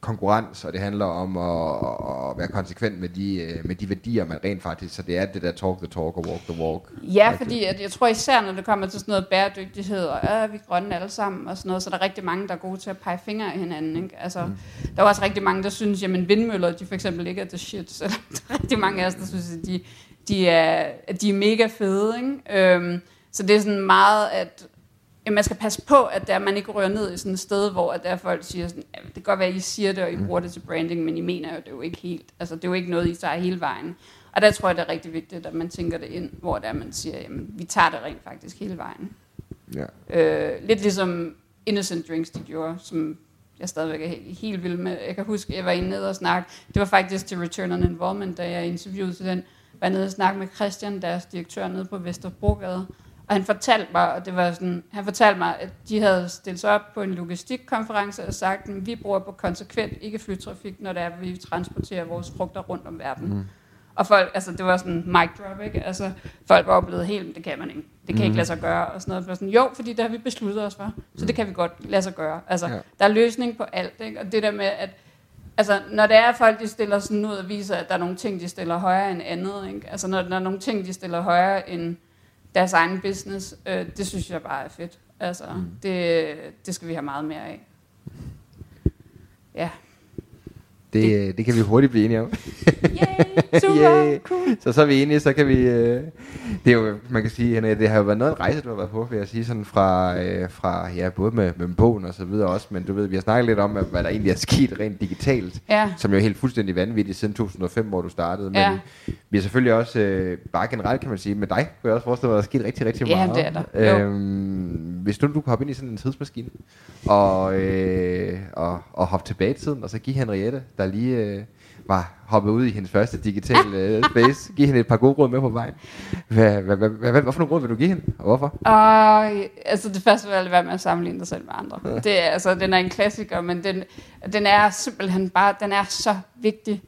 konkurrence, og det handler om at, at være konsekvent med de, øh, med de værdier, man rent faktisk, så det er det der talk the talk og walk the walk. Ja, Rigtigt. fordi at jeg tror især, når det kommer til sådan noget bæredygtighed, og ja, vi er grønne alle sammen, og sådan noget, så er der rigtig mange, der er gode til at pege fingre af hinanden. Ikke? Altså, mm. Der er også rigtig mange, der synes, jamen vindmøller, de for eksempel ikke er the shit, så der er rigtig mange af os, der synes, at de, de, er, de er mega fede. Ikke? Øhm, så det er sådan meget, at man skal passe på, at der, man ikke rører ned i sådan et sted, hvor at der folk siger sådan, ja, det kan godt være, at I siger det, og I bruger det til branding, men I mener jo, det er jo ikke helt, altså det er jo ikke noget, I tager hele vejen. Og der tror jeg, det er rigtig vigtigt, at man tænker det ind, hvor der man siger, jamen, vi tager det rent faktisk hele vejen. Ja. Øh, lidt ligesom Innocent Drinks, de gjorde, som jeg stadigvæk er helt, helt vild med. Jeg kan huske, jeg var inde nede og snakke. Det var faktisk til Return on Involvement, da jeg interviewede til den. var nede og snakke med Christian, deres direktør nede på Vesterbrogade. Og han fortalte mig, og det var sådan, han fortalte mig, at de havde stillet sig op på en logistikkonference og sagt, at vi bruger på konsekvent ikke flytrafik, når det er, at vi transporterer vores frugter rundt om verden. Mm. Og folk, altså det var sådan mic drop, ikke? Altså folk var blevet helt, "Men det kan man ikke. Det kan mm. ikke lade sig gøre. Og sådan noget. Var sådan, jo, fordi det har vi besluttet os for. Så det kan vi godt lade sig gøre. Altså, ja. der er løsning på alt, ikke? Og det der med, at altså, når det er, at folk de stiller sådan ud og viser, at der er nogle ting, de stiller højere end andet, ikke? Altså, når der er nogle ting, de stiller højere end deres egen business, øh, det synes jeg bare er fedt. Altså, mm. det, det skal vi have meget mere af. Ja. Det, det kan vi hurtigt blive enige om. Ja, Yay, super, Yay. cool. Så så er vi enige, så kan vi... Øh, det er jo, man kan sige, Henrik, det har jo været noget en rejse, du har været på, vil jeg sige, sådan fra, øh, fra ja, både med, med bogen og så videre også, men du ved, vi har snakket lidt om, hvad der egentlig er sket rent digitalt, Ja. som jo er helt fuldstændig vanvittigt siden 2005, hvor du startede, men Ja. vi har selvfølgelig også, øh, bare generelt kan man sige, med dig, kunne jeg også forestille mig, at der er sket rigtig, rigtig Ja, meget. det er der. Øhm, hvis nu du kunne hoppe ind i sådan en tidsmaskine, og, øh, og, og hoppe tilbage i tiden, og så give Henriette, der lige øh, var hoppet ud i hendes første digitale øh, space, give hende et par gode råd med på vejen. Hvad, hvad, hvad, hvad, hvad for nogle råd vil du give hende, og hvorfor? Og altså det første vil være med at sammenligne dig selv med andre. Det er, altså, den er en klassiker, men den, den er simpelthen bare, den er så vigtig.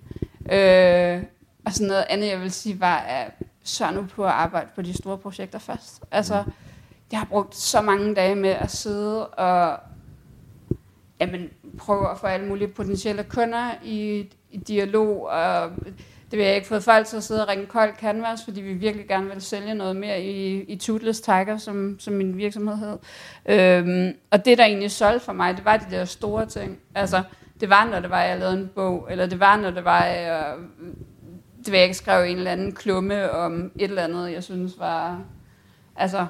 Øh, og sådan noget andet, jeg vil sige, var at sørge nu på at arbejde på de store projekter først. Altså, jeg har brugt så mange dage med at sidde og jamen, prøve at få alle mulige potentielle kunder i, i dialog, og det vil jeg ikke fået folk til at sidde og ringe kold canvas, fordi vi virkelig gerne vil sælge noget mere i, i Tootless Tiger, som, som min virksomhed hed. Øhm, og det, der egentlig solgte for mig, det var de der store ting. Altså, det var, når det var, jeg lavede en bog, eller det var, når det var, jeg, det vil jeg skrev en eller anden klumme om et eller andet, jeg synes var, altså,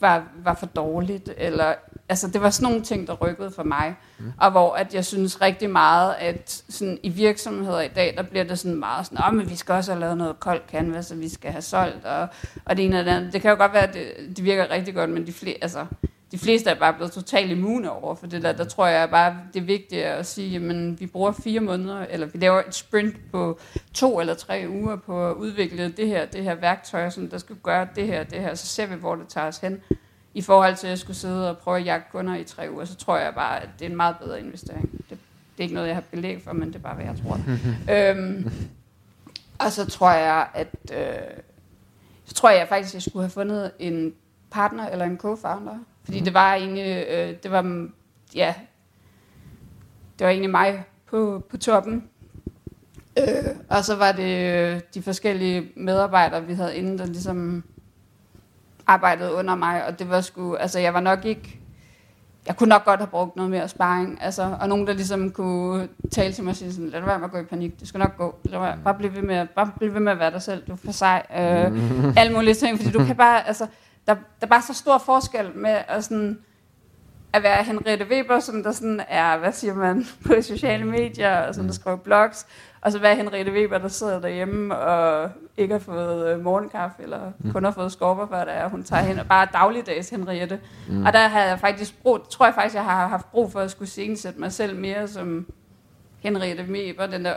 var, var for dårligt, eller altså det var sådan nogle ting, der rykkede for mig, mm. og hvor at jeg synes rigtig meget, at sådan i virksomheder i dag, der bliver det sådan meget sådan, oh, men vi skal også have lavet noget koldt canvas, og vi skal have solgt, og, og det ene og det andet. Det kan jo godt være, at det, det virker rigtig godt, men de, fle, altså, de fleste er bare blevet totalt immune over for det der. Der tror jeg bare, det er vigtigt at sige, at vi bruger fire måneder, eller vi laver et sprint på to eller tre uger på at udvikle det her, det her værktøj, som der skal gøre det her, det her, så ser vi, hvor det tager os hen. I forhold til at skulle sidde og prøve at jagte kunder i tre uger, så tror jeg bare, at det er en meget bedre investering. Det, det er ikke noget, jeg har belæg for, men det er bare, hvad jeg tror. øhm, og så tror jeg, at øh, så tror jeg faktisk, at jeg skulle have fundet en partner eller en co-founder. Fordi det var egentlig, øh, det var, ja, det var egentlig mig på, på toppen. Øh, og så var det øh, de forskellige medarbejdere, vi havde inde, der ligesom arbejdede under mig, og det var sgu, altså jeg var nok ikke, jeg kunne nok godt have brugt noget mere sparring, altså, og nogen, der ligesom kunne tale til mig og sige sådan, lad være med at gå i panik, det skal nok gå, lad være, bare blive ved med, bare blive ved med at være dig selv, du er for sej, øh, alle mulige ting, fordi du kan bare, altså, der, der er bare så stor forskel med at sådan, at være Henriette Weber, som der sådan er, hvad siger man, på sociale medier, og som der skriver blogs, og så være Henriette Weber, der sidder derhjemme og ikke har fået øh, morgenkaffe, eller kun har fået skorper før, der hun tager hen, og bare dagligdags Henriette. Mm. Og der har jeg faktisk brug, tror jeg faktisk, jeg har haft brug for at skulle scenesætte mig selv mere som Henriette Weber, den der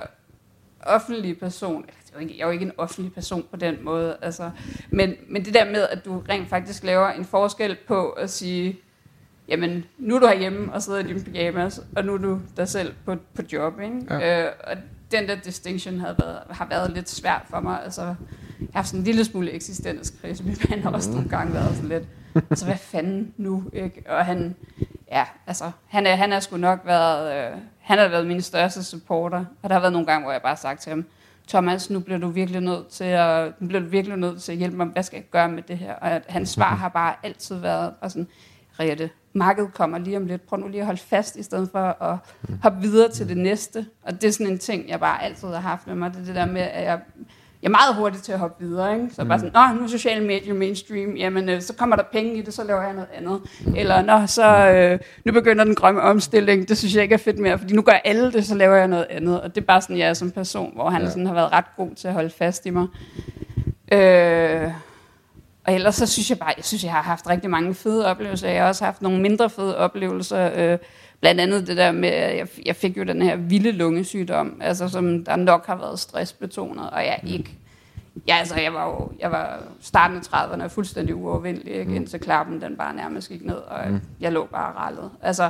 offentlige person. Det er ikke- Jeg er jo ikke en offentlig person på den måde, altså. men, men det der med, at du rent faktisk laver en forskel på at sige, jamen, nu er du herhjemme og sidder i din pyjamas, og nu er du dig selv på, på job, ikke? Ja. Øh, og den der distinction havde været, har været lidt svært for mig. Altså, jeg har haft sådan en lille smule eksistenskrise. Min mand har også nogle gange været sådan lidt, altså hvad fanden nu, ikke? Og han, ja, altså, han er, han er sgu nok været, øh, han har været min største supporter. Og der har været nogle gange, hvor jeg bare har sagt til ham, Thomas, nu bliver du virkelig nødt til at, nu bliver du virkelig nødt til at hjælpe mig, hvad skal jeg gøre med det her? Og at hans svar har bare altid været, og sådan, Riette, markedet kommer lige om lidt. Prøv nu lige at holde fast, i stedet for at hoppe videre til det næste. Og det er sådan en ting, jeg bare altid har haft med mig. Det er det der med, at jeg, jeg er meget hurtig til at hoppe videre. Ikke? Så mm. bare sådan, Nå, nu er sociale medier mainstream. Jamen, øh, så kommer der penge i det, så laver jeg noget andet. Eller, Nå, så øh, nu begynder den grønne omstilling. Det synes jeg ikke er fedt mere, fordi nu gør alle det, så laver jeg noget andet. Og det er bare sådan, jeg er som person, hvor han ja. sådan har været ret god til at holde fast i mig. Øh, og ellers så synes jeg bare, jeg synes, jeg har haft rigtig mange fede oplevelser. Jeg har også haft nogle mindre fede oplevelser. Øh, blandt andet det der med, at jeg, jeg fik jo den her vilde lungesygdom, altså som der nok har været stressbetonet, og jeg ikke... Ja, altså, jeg var jo jeg var starten af 30'erne og fuldstændig uovervindelig, ikke? indtil klappen den bare nærmest gik ned, og Mm. jeg lå bare rallet. Altså,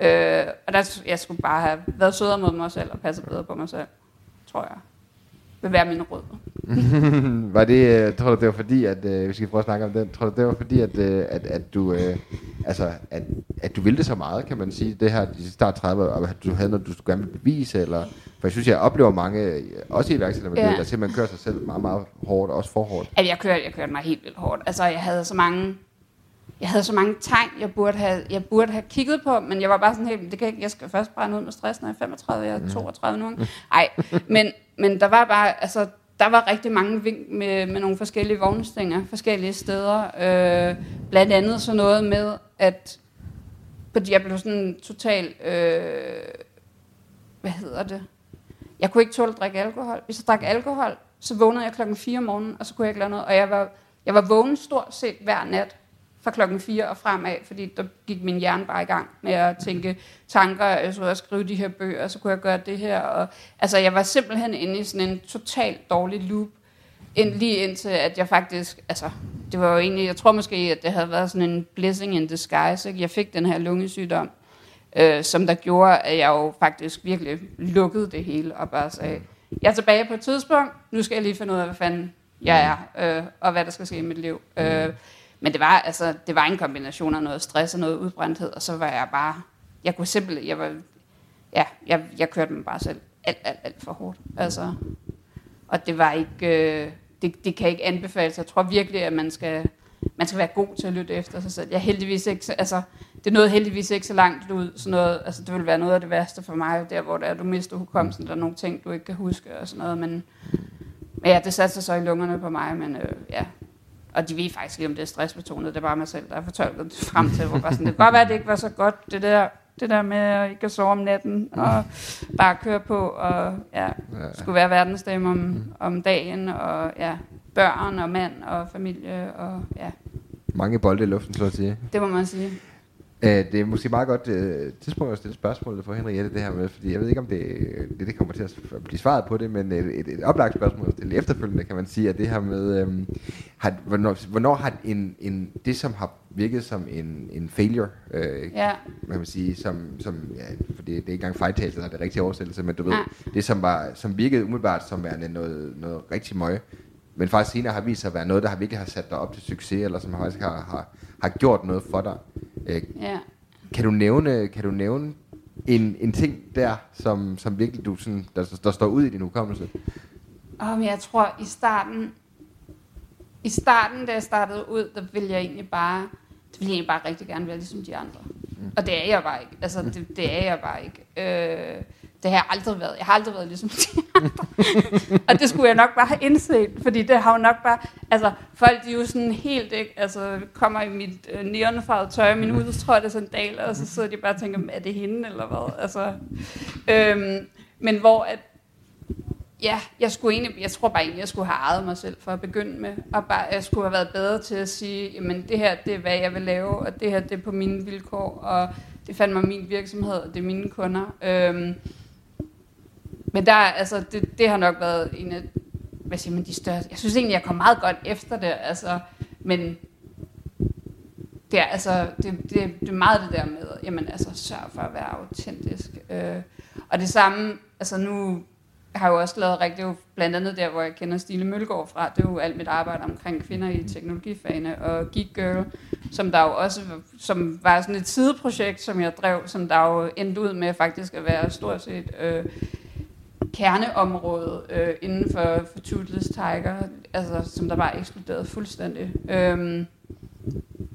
øh, og der, jeg skulle bare have været sødere mod mig selv og passet bedre på mig selv, tror jeg. Vil være min råd. var det, øh, tror du det var fordi, at, øh, vi skal prøve at snakke om den, tror du det var fordi, at, øh, at, at du, øh, altså, at, at du ville det så meget, kan man sige, det her i start 30, og at du havde noget, du skulle gerne vil bevise, eller, for jeg synes, jeg oplever mange, øh, også i iværksætter, Ja. der simpelthen kører sig selv meget, meget hårdt, også for hårdt. At jeg kørte, jeg kørte mig helt vildt hårdt. Altså, jeg havde så mange jeg havde så mange tegn, jeg burde, have, jeg burde have kigget på, men jeg var bare sådan helt, det kan ikke, jeg skal først brænde ud med stress, når jeg er 35, jeg er 32 nu. Nej, men, men der var bare, altså, der var rigtig mange vink med, med nogle forskellige vognstænger, forskellige steder. Øh, blandt andet sådan noget med, at fordi jeg blev sådan total, øh, hvad hedder det? Jeg kunne ikke tåle at drikke alkohol. Hvis jeg drak alkohol, så vågnede jeg klokken 4 om morgenen, og så kunne jeg ikke lave noget. Og jeg var, jeg var vågen stort set hver nat fra klokken 4 og fremad, fordi der gik min hjerne bare i gang med at tænke tanker, jeg skulle skrive de her bøger, så kunne jeg gøre det her. Og, altså, jeg var simpelthen inde i sådan en totalt dårlig loop, ind, lige indtil at jeg faktisk, altså, det var jo egentlig, jeg tror måske, at det havde været sådan en blessing in disguise, ikke? jeg fik den her lungesygdom, øh, som der gjorde, at jeg jo faktisk virkelig lukkede det hele, og bare sagde, jeg er tilbage på et tidspunkt, nu skal jeg lige finde ud af, hvad fanden jeg er, øh, og hvad der skal ske i mit liv. Øh, men det var, altså, det var en kombination af noget stress og noget udbrændthed, og så var jeg bare, jeg kunne simpelthen, jeg var, ja, jeg, jeg kørte mig bare selv alt, alt, alt for hårdt. Altså, og det var ikke, øh, det, det kan ikke anbefales. Jeg tror virkelig, at man skal, man skal være god til at lytte efter sig selv. Jeg heldigvis ikke, altså, det nåede heldigvis ikke så langt ud. Sådan noget, altså, det ville være noget af det værste for mig, der hvor det er, du mister hukommelsen, der er nogle ting, du ikke kan huske og sådan noget. Men, men ja, det satte sig så i lungerne på mig, men øh, ja, og de ved faktisk ikke, om det er stressbetonet. Det er bare mig selv, der har fortolket det frem til. Hvor bare sådan, det kan godt være, at det ikke var så godt, det der, det der med at ikke at sove om natten, og bare køre på, og ja, skulle være verdensdame om, om dagen, og ja, børn og mand og familie, og ja. Mange bolde i luften, så at sige. Det må man sige. Øh, det er måske meget godt uh, tidspunkt at stille spørgsmål for Henriette det her med, fordi jeg ved ikke, om det, det, det kommer til at blive svaret på det, men et, et, et oplagt spørgsmål at stille efterfølgende, kan man sige, at det her med, um, har, hvornår, hvornår har en, en, det, som har virket som en, en failure, uh, ja. man kan sige, som, som ja, for det, det er ikke engang fejltagelse, der er det rigtige oversættelse, men du ved, ja. det som, var, som virkede umiddelbart som værende noget, noget rigtig møg, men faktisk senere har vist sig at være noget, der har virkelig har sat dig op til succes, eller som faktisk har, har, har gjort noget for dig. Øh, ja. Kan du nævne, kan du nævne en, en ting der, som, som virkelig du sådan, der, der står ud i din hukommelse? Um, jeg tror i starten, i starten, da jeg startede ud, der ville jeg egentlig bare, det ville jeg egentlig bare rigtig gerne være ligesom de andre. Mm. Og det er jeg bare ikke. Altså, det, det er jeg bare ikke. Øh, det har jeg aldrig været. Jeg har aldrig været ligesom de andre. og det skulle jeg nok bare have indset, fordi det har jo nok bare, altså folk de er jo sådan helt, ikke, altså kommer i mit øh, neonfarvede tøj, min udstrøjte sandaler, og så sidder de bare og tænker, er det hende eller hvad? Altså, øhm, men hvor at, ja, jeg skulle egentlig, jeg tror bare egentlig, jeg skulle have ejet mig selv for at begynde med, og bare, jeg skulle have været bedre til at sige, jamen det her, det er hvad jeg vil lave, og det her, det er på mine vilkår, og det fandt mig min virksomhed, og det er mine kunder. Øhm, men der, altså, det, det har nok været en af hvad siger man, de største. Jeg synes egentlig, jeg kom meget godt efter det, altså, men det er, altså, det, det, det er meget det der med, jamen, altså, sørg for at være autentisk. Øh, og det samme, altså nu har jeg jo også lavet rigtig, blandt andet der, hvor jeg kender Stine Mølgaard fra, det er jo alt mit arbejde omkring kvinder i teknologifagene, og Geek Girl, som der jo også, som var sådan et sideprojekt, som jeg drev, som der jo endte ud med faktisk at være stort set øh, kerneområde øh, inden for, for Toothless Tiger, altså, som der bare eksploderede fuldstændig. Øhm,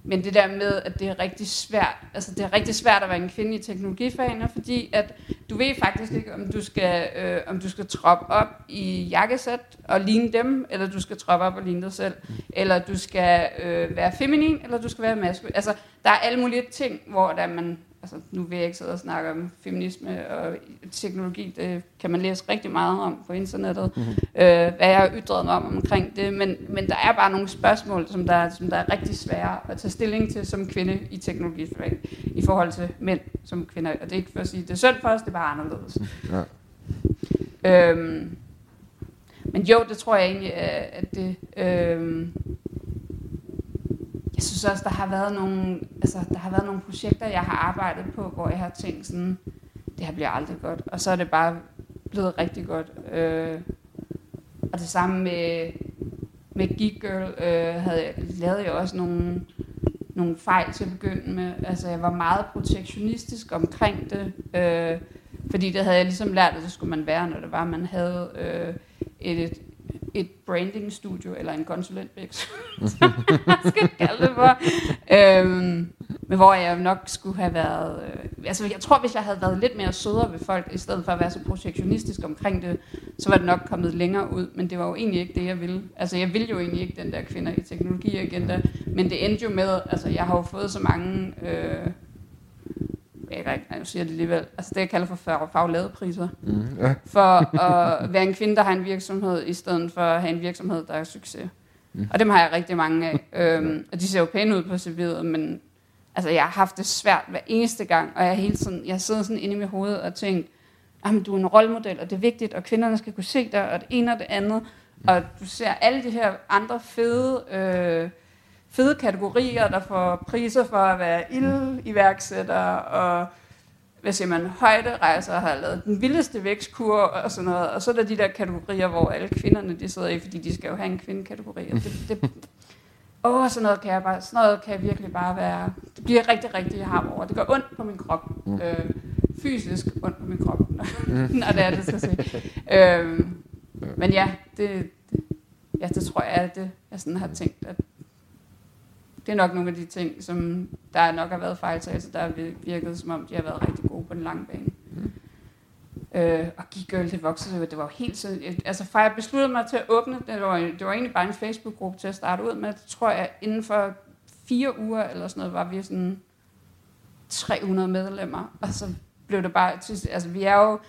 men det der med, at det er rigtig svært, altså det er rigtig svært at være en kvinde i teknologifagene, fordi at du ved faktisk ikke, om du skal, øh, om du skal troppe op i jakkesæt og ligne dem, eller du skal troppe op og ligne dig selv, eller du skal øh, være feminin, eller du skal være maskulin. Altså, der er alle mulige ting, hvor der man altså, nu vil jeg ikke sidde og snakke om feminisme og teknologi, det kan man læse rigtig meget om på internettet, mm-hmm. øh, hvad jeg har ytret mig om omkring det, men, men der er bare nogle spørgsmål, som der, som der er rigtig svære at tage stilling til som kvinde i teknologi i forhold til mænd som kvinder, og det er ikke for at sige, det er synd for os, det er bare anderledes. Ja. Øhm, men jo, det tror jeg egentlig, at det... Øhm, jeg synes også, der har været nogle, altså, der har været nogle projekter, jeg har arbejdet på, hvor jeg har tænkt sådan, det her bliver aldrig godt. Og så er det bare blevet rigtig godt. Øh, og det samme med, med Geek Girl, øh, havde jeg, lavede jeg også nogle, nogle fejl til at begynde med. Altså, jeg var meget protektionistisk omkring det, øh, fordi det havde jeg ligesom lært, at det skulle man være, når det var, man havde øh, et, et et branding studio eller en konsulentvirksomhed, jeg skal kalde det for. Øhm, men hvor jeg nok skulle have været... Øh, altså jeg tror, hvis jeg havde været lidt mere sødere ved folk, i stedet for at være så projektionistisk omkring det, så var det nok kommet længere ud. Men det var jo egentlig ikke det, jeg ville. Altså jeg ville jo egentlig ikke den der kvinder i teknologi-agenda. Men det endte jo med... Altså jeg har jo fået så mange... Øh, jeg ikke, jeg siger det alligevel, altså det jeg kalder for fag, fagladepriser, Mm, ja. for at være en kvinde, der har en virksomhed, i stedet for at have en virksomhed, der er succes. Mm. Og dem har jeg rigtig mange af. Øhm, og de ser jo pæne ud på CV'et, men altså, jeg har haft det svært hver eneste gang, og jeg, er hele tiden, jeg sidder sådan inde i mit hoved og tænkt, jamen, du er en rollemodel, og det er vigtigt, og kvinderne skal kunne se dig, og det ene og det andet. Og du ser alle de her andre fede, øh, fede kategorier, der får priser for at være ildiværksætter, og hvad siger man, højderejser har lavet den vildeste vækstkur og sådan noget. Og så er der de der kategorier, hvor alle kvinderne de sidder i, fordi de skal jo have en kvindekategori. Og det, det, åh, sådan noget kan jeg bare, sådan noget kan jeg virkelig bare være, det bliver rigtig, rigtig ham over. Det gør ondt på min krop. Øh, fysisk ondt på min krop, når det er det, skal se. Øh, men ja, det, det, ja, det tror jeg, at det, jeg sådan har tænkt, at det er nok nogle af de ting, som der nok har været fejltagelser, der har virket, som om de har været rigtig gode på den lange bane. Mm. Øh, og Girl, det voksede det var jo helt så... Altså, fra jeg besluttede mig til at åbne, det. Var, det var egentlig bare en Facebook-gruppe til at starte ud med, det tror jeg, inden for fire uger eller sådan noget, var vi sådan 300 medlemmer, og så blev det bare... Altså, vi er jo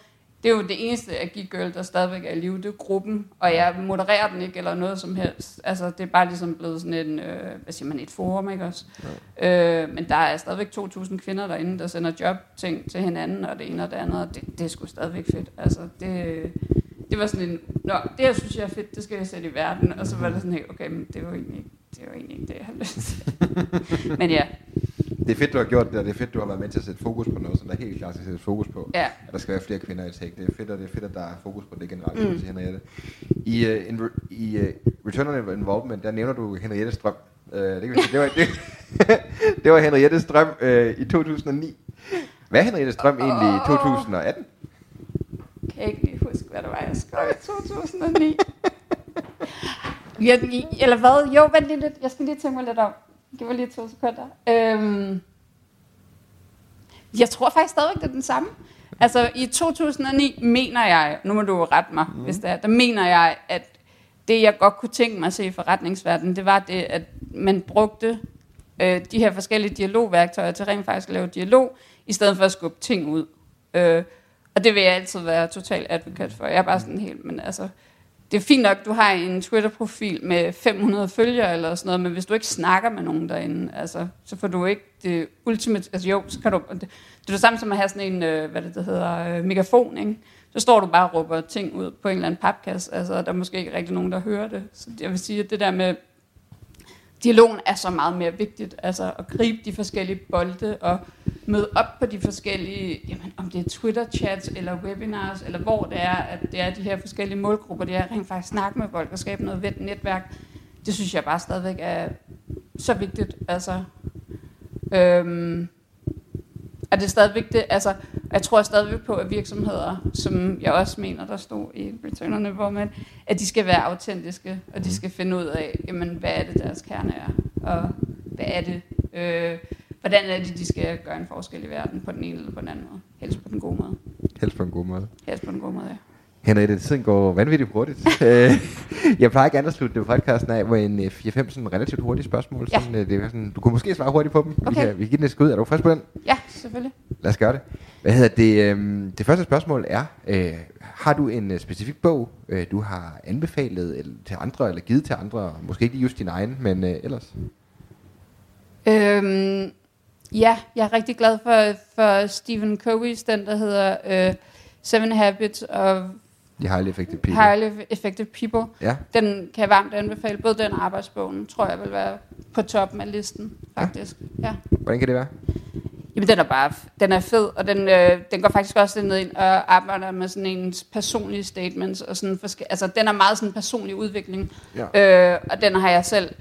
det er jo det eneste af Geek Girl, der stadigvæk er i live, det er gruppen, og jeg modererer den ikke eller noget som helst. Altså, det er bare ligesom blevet sådan en, øh, hvad siger man, et forum, ikke også? Ja. Øh, men der er stadigvæk 2.000 kvinder derinde, der sender jobting til hinanden, og det ene og det andet, og det, det er sgu stadigvæk fedt. Altså, det, det var sådan en, nå, det her synes jeg er fedt, det skal jeg sætte i verden, og så var det sådan helt, okay, men det var egentlig ikke, det var egentlig ikke det, jeg havde lyst til. men ja, det er fedt, du har gjort det, og det er fedt, du har været med til at sætte fokus på noget, som der helt klart skal sætte fokus på. Ja. At der skal være flere kvinder i tech. Det er fedt, og det er fedt, at der er fokus på det generelt, mm. til Henriette. I, uh, in, i uh, Return on Involvement, der nævner du Henriette Strøm. Uh, det, kan vi sige, det, var, det, det var Henriette Strøm uh, i 2009. Hvad er Henriette Strøm oh. egentlig i 2018? Kan jeg ikke lige huske, hvad det var, jeg skrev i 2009. jeg, eller hvad? Jo, vent lige lidt. Jeg skal lige tænke mig lidt om. Giv mig lige to sekunder. Øhm, jeg tror faktisk stadigvæk, det er den samme. Altså i 2009 mener jeg, nu må du rette mig, mm. hvis det er, der mener jeg, at det jeg godt kunne tænke mig at se i forretningsverdenen, det var det, at man brugte øh, de her forskellige dialogværktøjer til rent faktisk at lave dialog, i stedet for at skubbe ting ud. Øh, og det vil jeg altid være total advokat for. Jeg er bare sådan helt, men altså, det er fint nok, du har en Twitter-profil med 500 følgere eller sådan noget, men hvis du ikke snakker med nogen derinde, altså, så får du ikke det ultimate, altså jo, så kan du, det, det er det samme som at have sådan en, øh, hvad det, det hedder, øh, megafon, ikke? Så står du bare og råber ting ud på en eller anden papkasse, altså der er måske ikke rigtig nogen, der hører det. Så jeg vil sige, at det der med, dialogen er så meget mere vigtigt, altså at gribe de forskellige bolde og møde op på de forskellige, jamen, om det er Twitter-chats eller webinars, eller hvor det er, at det er de her forskellige målgrupper, det er rent faktisk snakke med folk og skabe noget ved netværk. Det synes jeg bare stadigvæk er så vigtigt. Altså, øhm, er det stadig vigtigt, altså, jeg tror stadigvæk på, at virksomheder, som jeg også mener, der stod i returnerne, hvor man, at de skal være autentiske, og de skal finde ud af, jamen, hvad er det, deres kerne er, og hvad er det, øh, hvordan er det, de skal gøre en forskel i verden på den ene eller på den anden måde. Helst på den gode måde. Helst på en god måde. Helst på den gode måde, ja. Henriette, tiden går vanvittigt hurtigt. Øh, jeg plejer gerne at slutte podcasten af med en 4-5 øh, sådan relativt hurtige spørgsmål. Ja. Sådan, øh, det er sådan, du kunne måske svare hurtigt på dem. Okay. Vi kan, vi kan give den et skud. Er du frisk på den? Ja, selvfølgelig. Lad os gøre det. Hvad hedder det? Øh, det første spørgsmål er, øh, har du en specifik bog, øh, du har anbefalet eller, til andre, eller givet til andre? Måske ikke just din egen, men øh, ellers? Øhm, ja, jeg er rigtig glad for, for Stephen Covey's, den der hedder øh, Seven Habits of de highly effective people. Highly effective people. Ja. Den kan jeg varmt anbefale. Både den arbejdsbogen, tror jeg vil være på toppen af listen, faktisk. Ja. ja. Hvordan kan det være? Jamen, den er bare, den er fed, og den, øh, den går faktisk også ned ind og arbejder med sådan en personlige statements, og sådan forske- altså den er meget sådan personlig udvikling, ja. øh, og den har jeg selv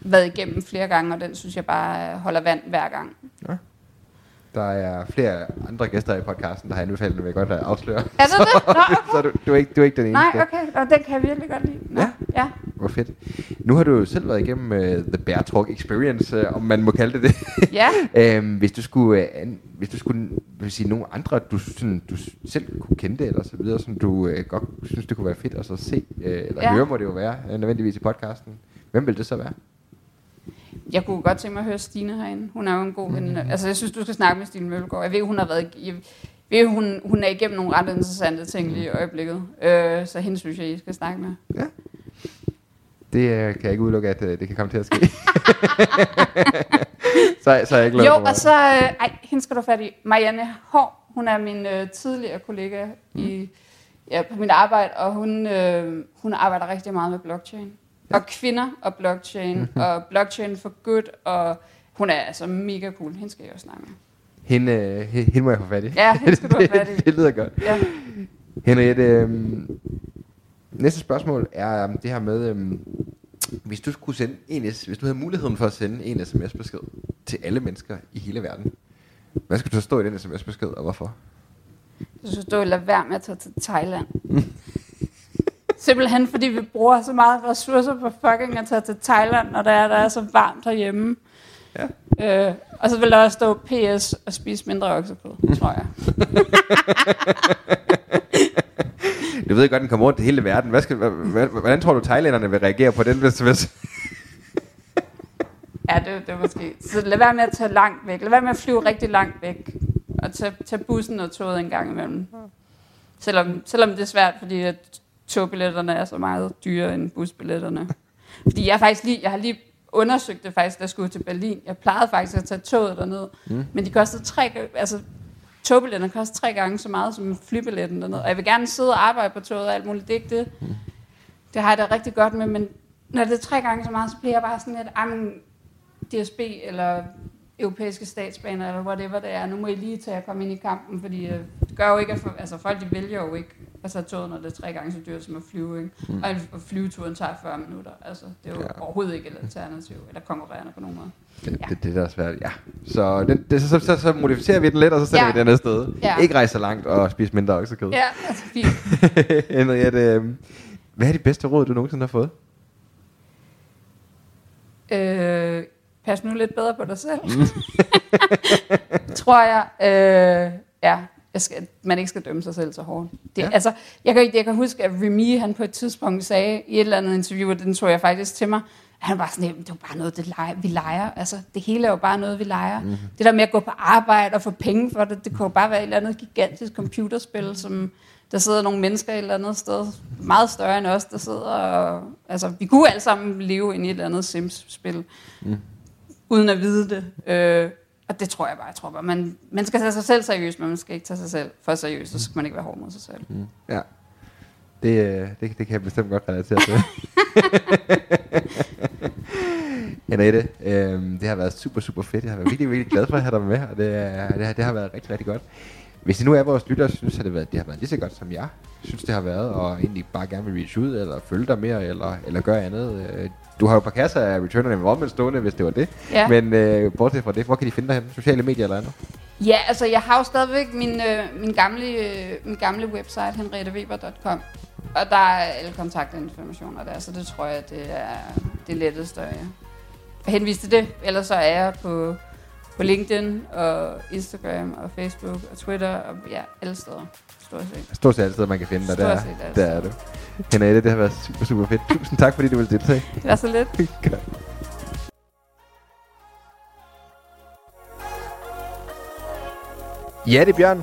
været igennem flere gange, og den synes jeg bare holder vand hver gang. Ja. Der er flere andre gæster i podcasten, der har anbefalet den, vil jeg godt have afsløre. Er det det? Nå, okay. Så du, du, er ikke, du er ikke den eneste. Nej, okay. Og den kan jeg virkelig godt lide. Nå, Ja. ja. Hvor fedt. Nu har du jo selv været igennem uh, The Bear Talk Experience, uh, om man må kalde det det. Ja. øhm, hvis du skulle, uh, an, hvis du skulle vil sige, nogle andre, du, sådan, du selv kunne kende det, eller så videre, som du uh, godt synes, det kunne være fedt at så se, uh, eller Ja. høre må det jo være, uh, nødvendigvis i podcasten. Hvem vil det så være? Jeg kunne godt tænke mig at høre Stine herinde. Hun er jo en god ven. Altså, jeg synes, du skal snakke med Stine Mølgaard. Jeg ved, hun har været... Jeg ved, hun, hun er igennem nogle ret interessante ting lige i øjeblikket. Øh, så hende synes jeg, I skal snakke med. Det uh, kan jeg ikke udelukke, at uh, det kan komme til at ske. så, så er jeg ikke Jo, og så... Øh, ej, hende skal du fat i. Marianne Hår. Hun er min øh, tidligere kollega i, ja, på mit arbejde, og hun, øh, hun arbejder rigtig meget med blockchain. Og kvinder og blockchain, og blockchain for good, og hun er altså mega cool. Hende skal jeg også snakke med. Hende, uh, hende må jeg få fat i. Ja, hende skal du have fat i. det, det lyder godt. Ja. Henriette, øhm, næste spørgsmål er øhm, det her med, øhm, hvis du skulle sende en, hvis du havde muligheden for at sende en sms-besked til alle mennesker i hele verden, hvad skulle der stå i den sms-besked, og hvorfor? Så skulle stå lade være med at tage til Thailand. Simpelthen fordi vi bruger så meget ressourcer på fucking at tage til Thailand, når der er, der er så varmt herhjemme. Ja. Øh, og så vil der også stå PS og spise mindre oksekød, tror jeg. Du ved godt, den kommer rundt i hele verden. Hvad skal, hvordan tror du, thailænderne vil reagere på den sms? Ja, det, det er måske. Så lad være med at tage langt væk. Lad være med at flyve rigtig langt væk. Og tage, tage bussen og toget en gang imellem. Selvom, selvom det er svært, fordi at togbilletterne er så meget dyrere end busbilletterne. Fordi jeg, faktisk lige, jeg har lige undersøgt det faktisk, da jeg skulle til Berlin. Jeg plejede faktisk at tage toget derned. Mm. Men de kostede tre, altså togbilletterne koster tre gange så meget som flybilletten dernede. Og jeg vil gerne sidde og arbejde på toget og alt muligt. Det er ikke det. Mm. Det har jeg da rigtig godt med, men når det er tre gange så meget, så bliver jeg bare sådan lidt, "Jamen, DSB eller europæiske statsbaner eller whatever det er. Nu må I lige tage at komme ind i kampen, fordi øh, det gør jo ikke, at for, altså folk de vælger jo ikke at tage toget, når det er tre gange så dyrt som at flyve. Ikke? Mm. Og, og flyveturen tager 40 minutter. Altså, det er jo Ja. overhovedet ikke et alternativ eller konkurrerende på nogen måde. Det, Ja. det, det der er svært, ja. Så, den, det, så, så, så modificerer vi den lidt, og så sender Ja. vi den andet sted. Ja. Ikke rejse så langt og spise mindre oksekød. Ja, altså fint. Henriette, øhm, hvad er de bedste råd, du nogensinde har fået? Øh, pas nu lidt bedre på dig selv. Tror jeg. Øh, ja, jeg skal, man ikke skal dømme sig selv så hårdt. Det, Ja. altså, jeg, kan, jeg kan huske, at Remy, han på et tidspunkt sagde i et eller andet interview, og den tog jeg faktisk til mig, han var sådan, "Jamen, det er jo bare noget, det leger, vi leger. Altså, det hele er jo bare noget, vi leger. Mm-hmm. Det der med at gå på arbejde og få penge for det, det kunne jo bare være et eller andet gigantisk computerspil, som der sidder nogle mennesker et eller andet sted, meget større end os, der sidder og... Altså, vi kunne alle sammen leve ind i et eller andet Sims-spil, mm. uden at vide det. Øh, og det tror jeg bare. Jeg tror bare, man, man skal tage sig selv seriøst, men man skal ikke tage sig selv for seriøst, så skal man ikke være hård mod sig selv. Mm. Ja. Det, øh, det, det kan jeg bestemt godt relatere til. Henriette, øh, det har været super, super fedt. Jeg har været virkelig, virkelig glad for at have dig med, og det, er, det, har, det har været rigtig, rigtig godt. Hvis det nu er vores lyttere, synes at det, har været, det har været lige så godt, som jeg synes, det har været, og egentlig bare gerne vil reach ud, eller følge dig mere, eller, eller gøre andet. Øh, Du har jo par kasser af Return on Involvement stående, hvis det var det. Ja. Men øh, bortset fra det, hvor kan de finde dig hen? Sociale medier eller andet? Ja, altså jeg har jo stadigvæk min, øh, min, gamle, øh, min gamle website, henrieteweber.com. Og der er alle kontaktinformationer der, så det tror jeg, det er det letteste at henvise til det. Ellers så er jeg på, på LinkedIn og Instagram og Facebook og Twitter og ja, alle steder. Stort set. Stort set alle steder, man kan finde dig. Der, set alle der er du. Henriette, det har været super, super fedt. Tusind tak, fordi du ville deltage. Det var så lidt. Godt. Ja, det er Bjørn.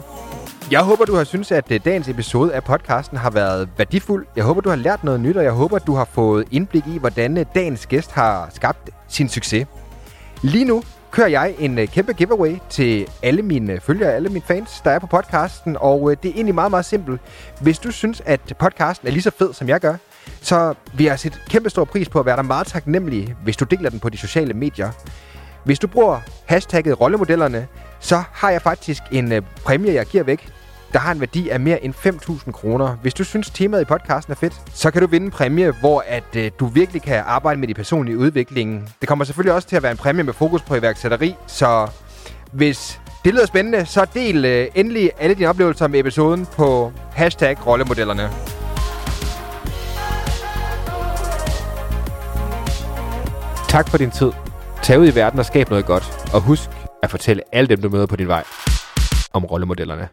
Jeg håber, du har synes, at øh, dagens episode af podcasten har været værdifuld. Jeg håber, du har lært noget nyt, og jeg håber, du har fået indblik i, hvordan øh, dagens gæst har skabt sin succes. Lige nu kører jeg en øh, kæmpe giveaway til alle mine øh, følgere, alle mine fans, der er på podcasten, og øh, det er egentlig meget, meget simpelt. Hvis du synes, at podcasten er lige så fed, som jeg gør, så vil jeg sætte kæmpe stor pris på at være dig meget taknemmelig, hvis du deler den på de sociale medier. Hvis du bruger hashtagget rollemodellerne, så har jeg faktisk en øh, præmie, jeg giver væk, der har en værdi af mere end 5.000 kroner. Hvis du synes, temaet i podcasten er fedt, så kan du vinde en præmie, hvor at øh, du virkelig kan arbejde med de personlige udviklingen. Det kommer selvfølgelig også til at være en præmie med fokus på iværksætteri, så hvis det lyder spændende, så del øh, endelig alle dine oplevelser med episoden på hashtag rollemodellerne. Tak for din tid. Tag ud i verden og skab noget godt. Og husk at fortælle alle dem, du møder på din vej, om rollemodellerne.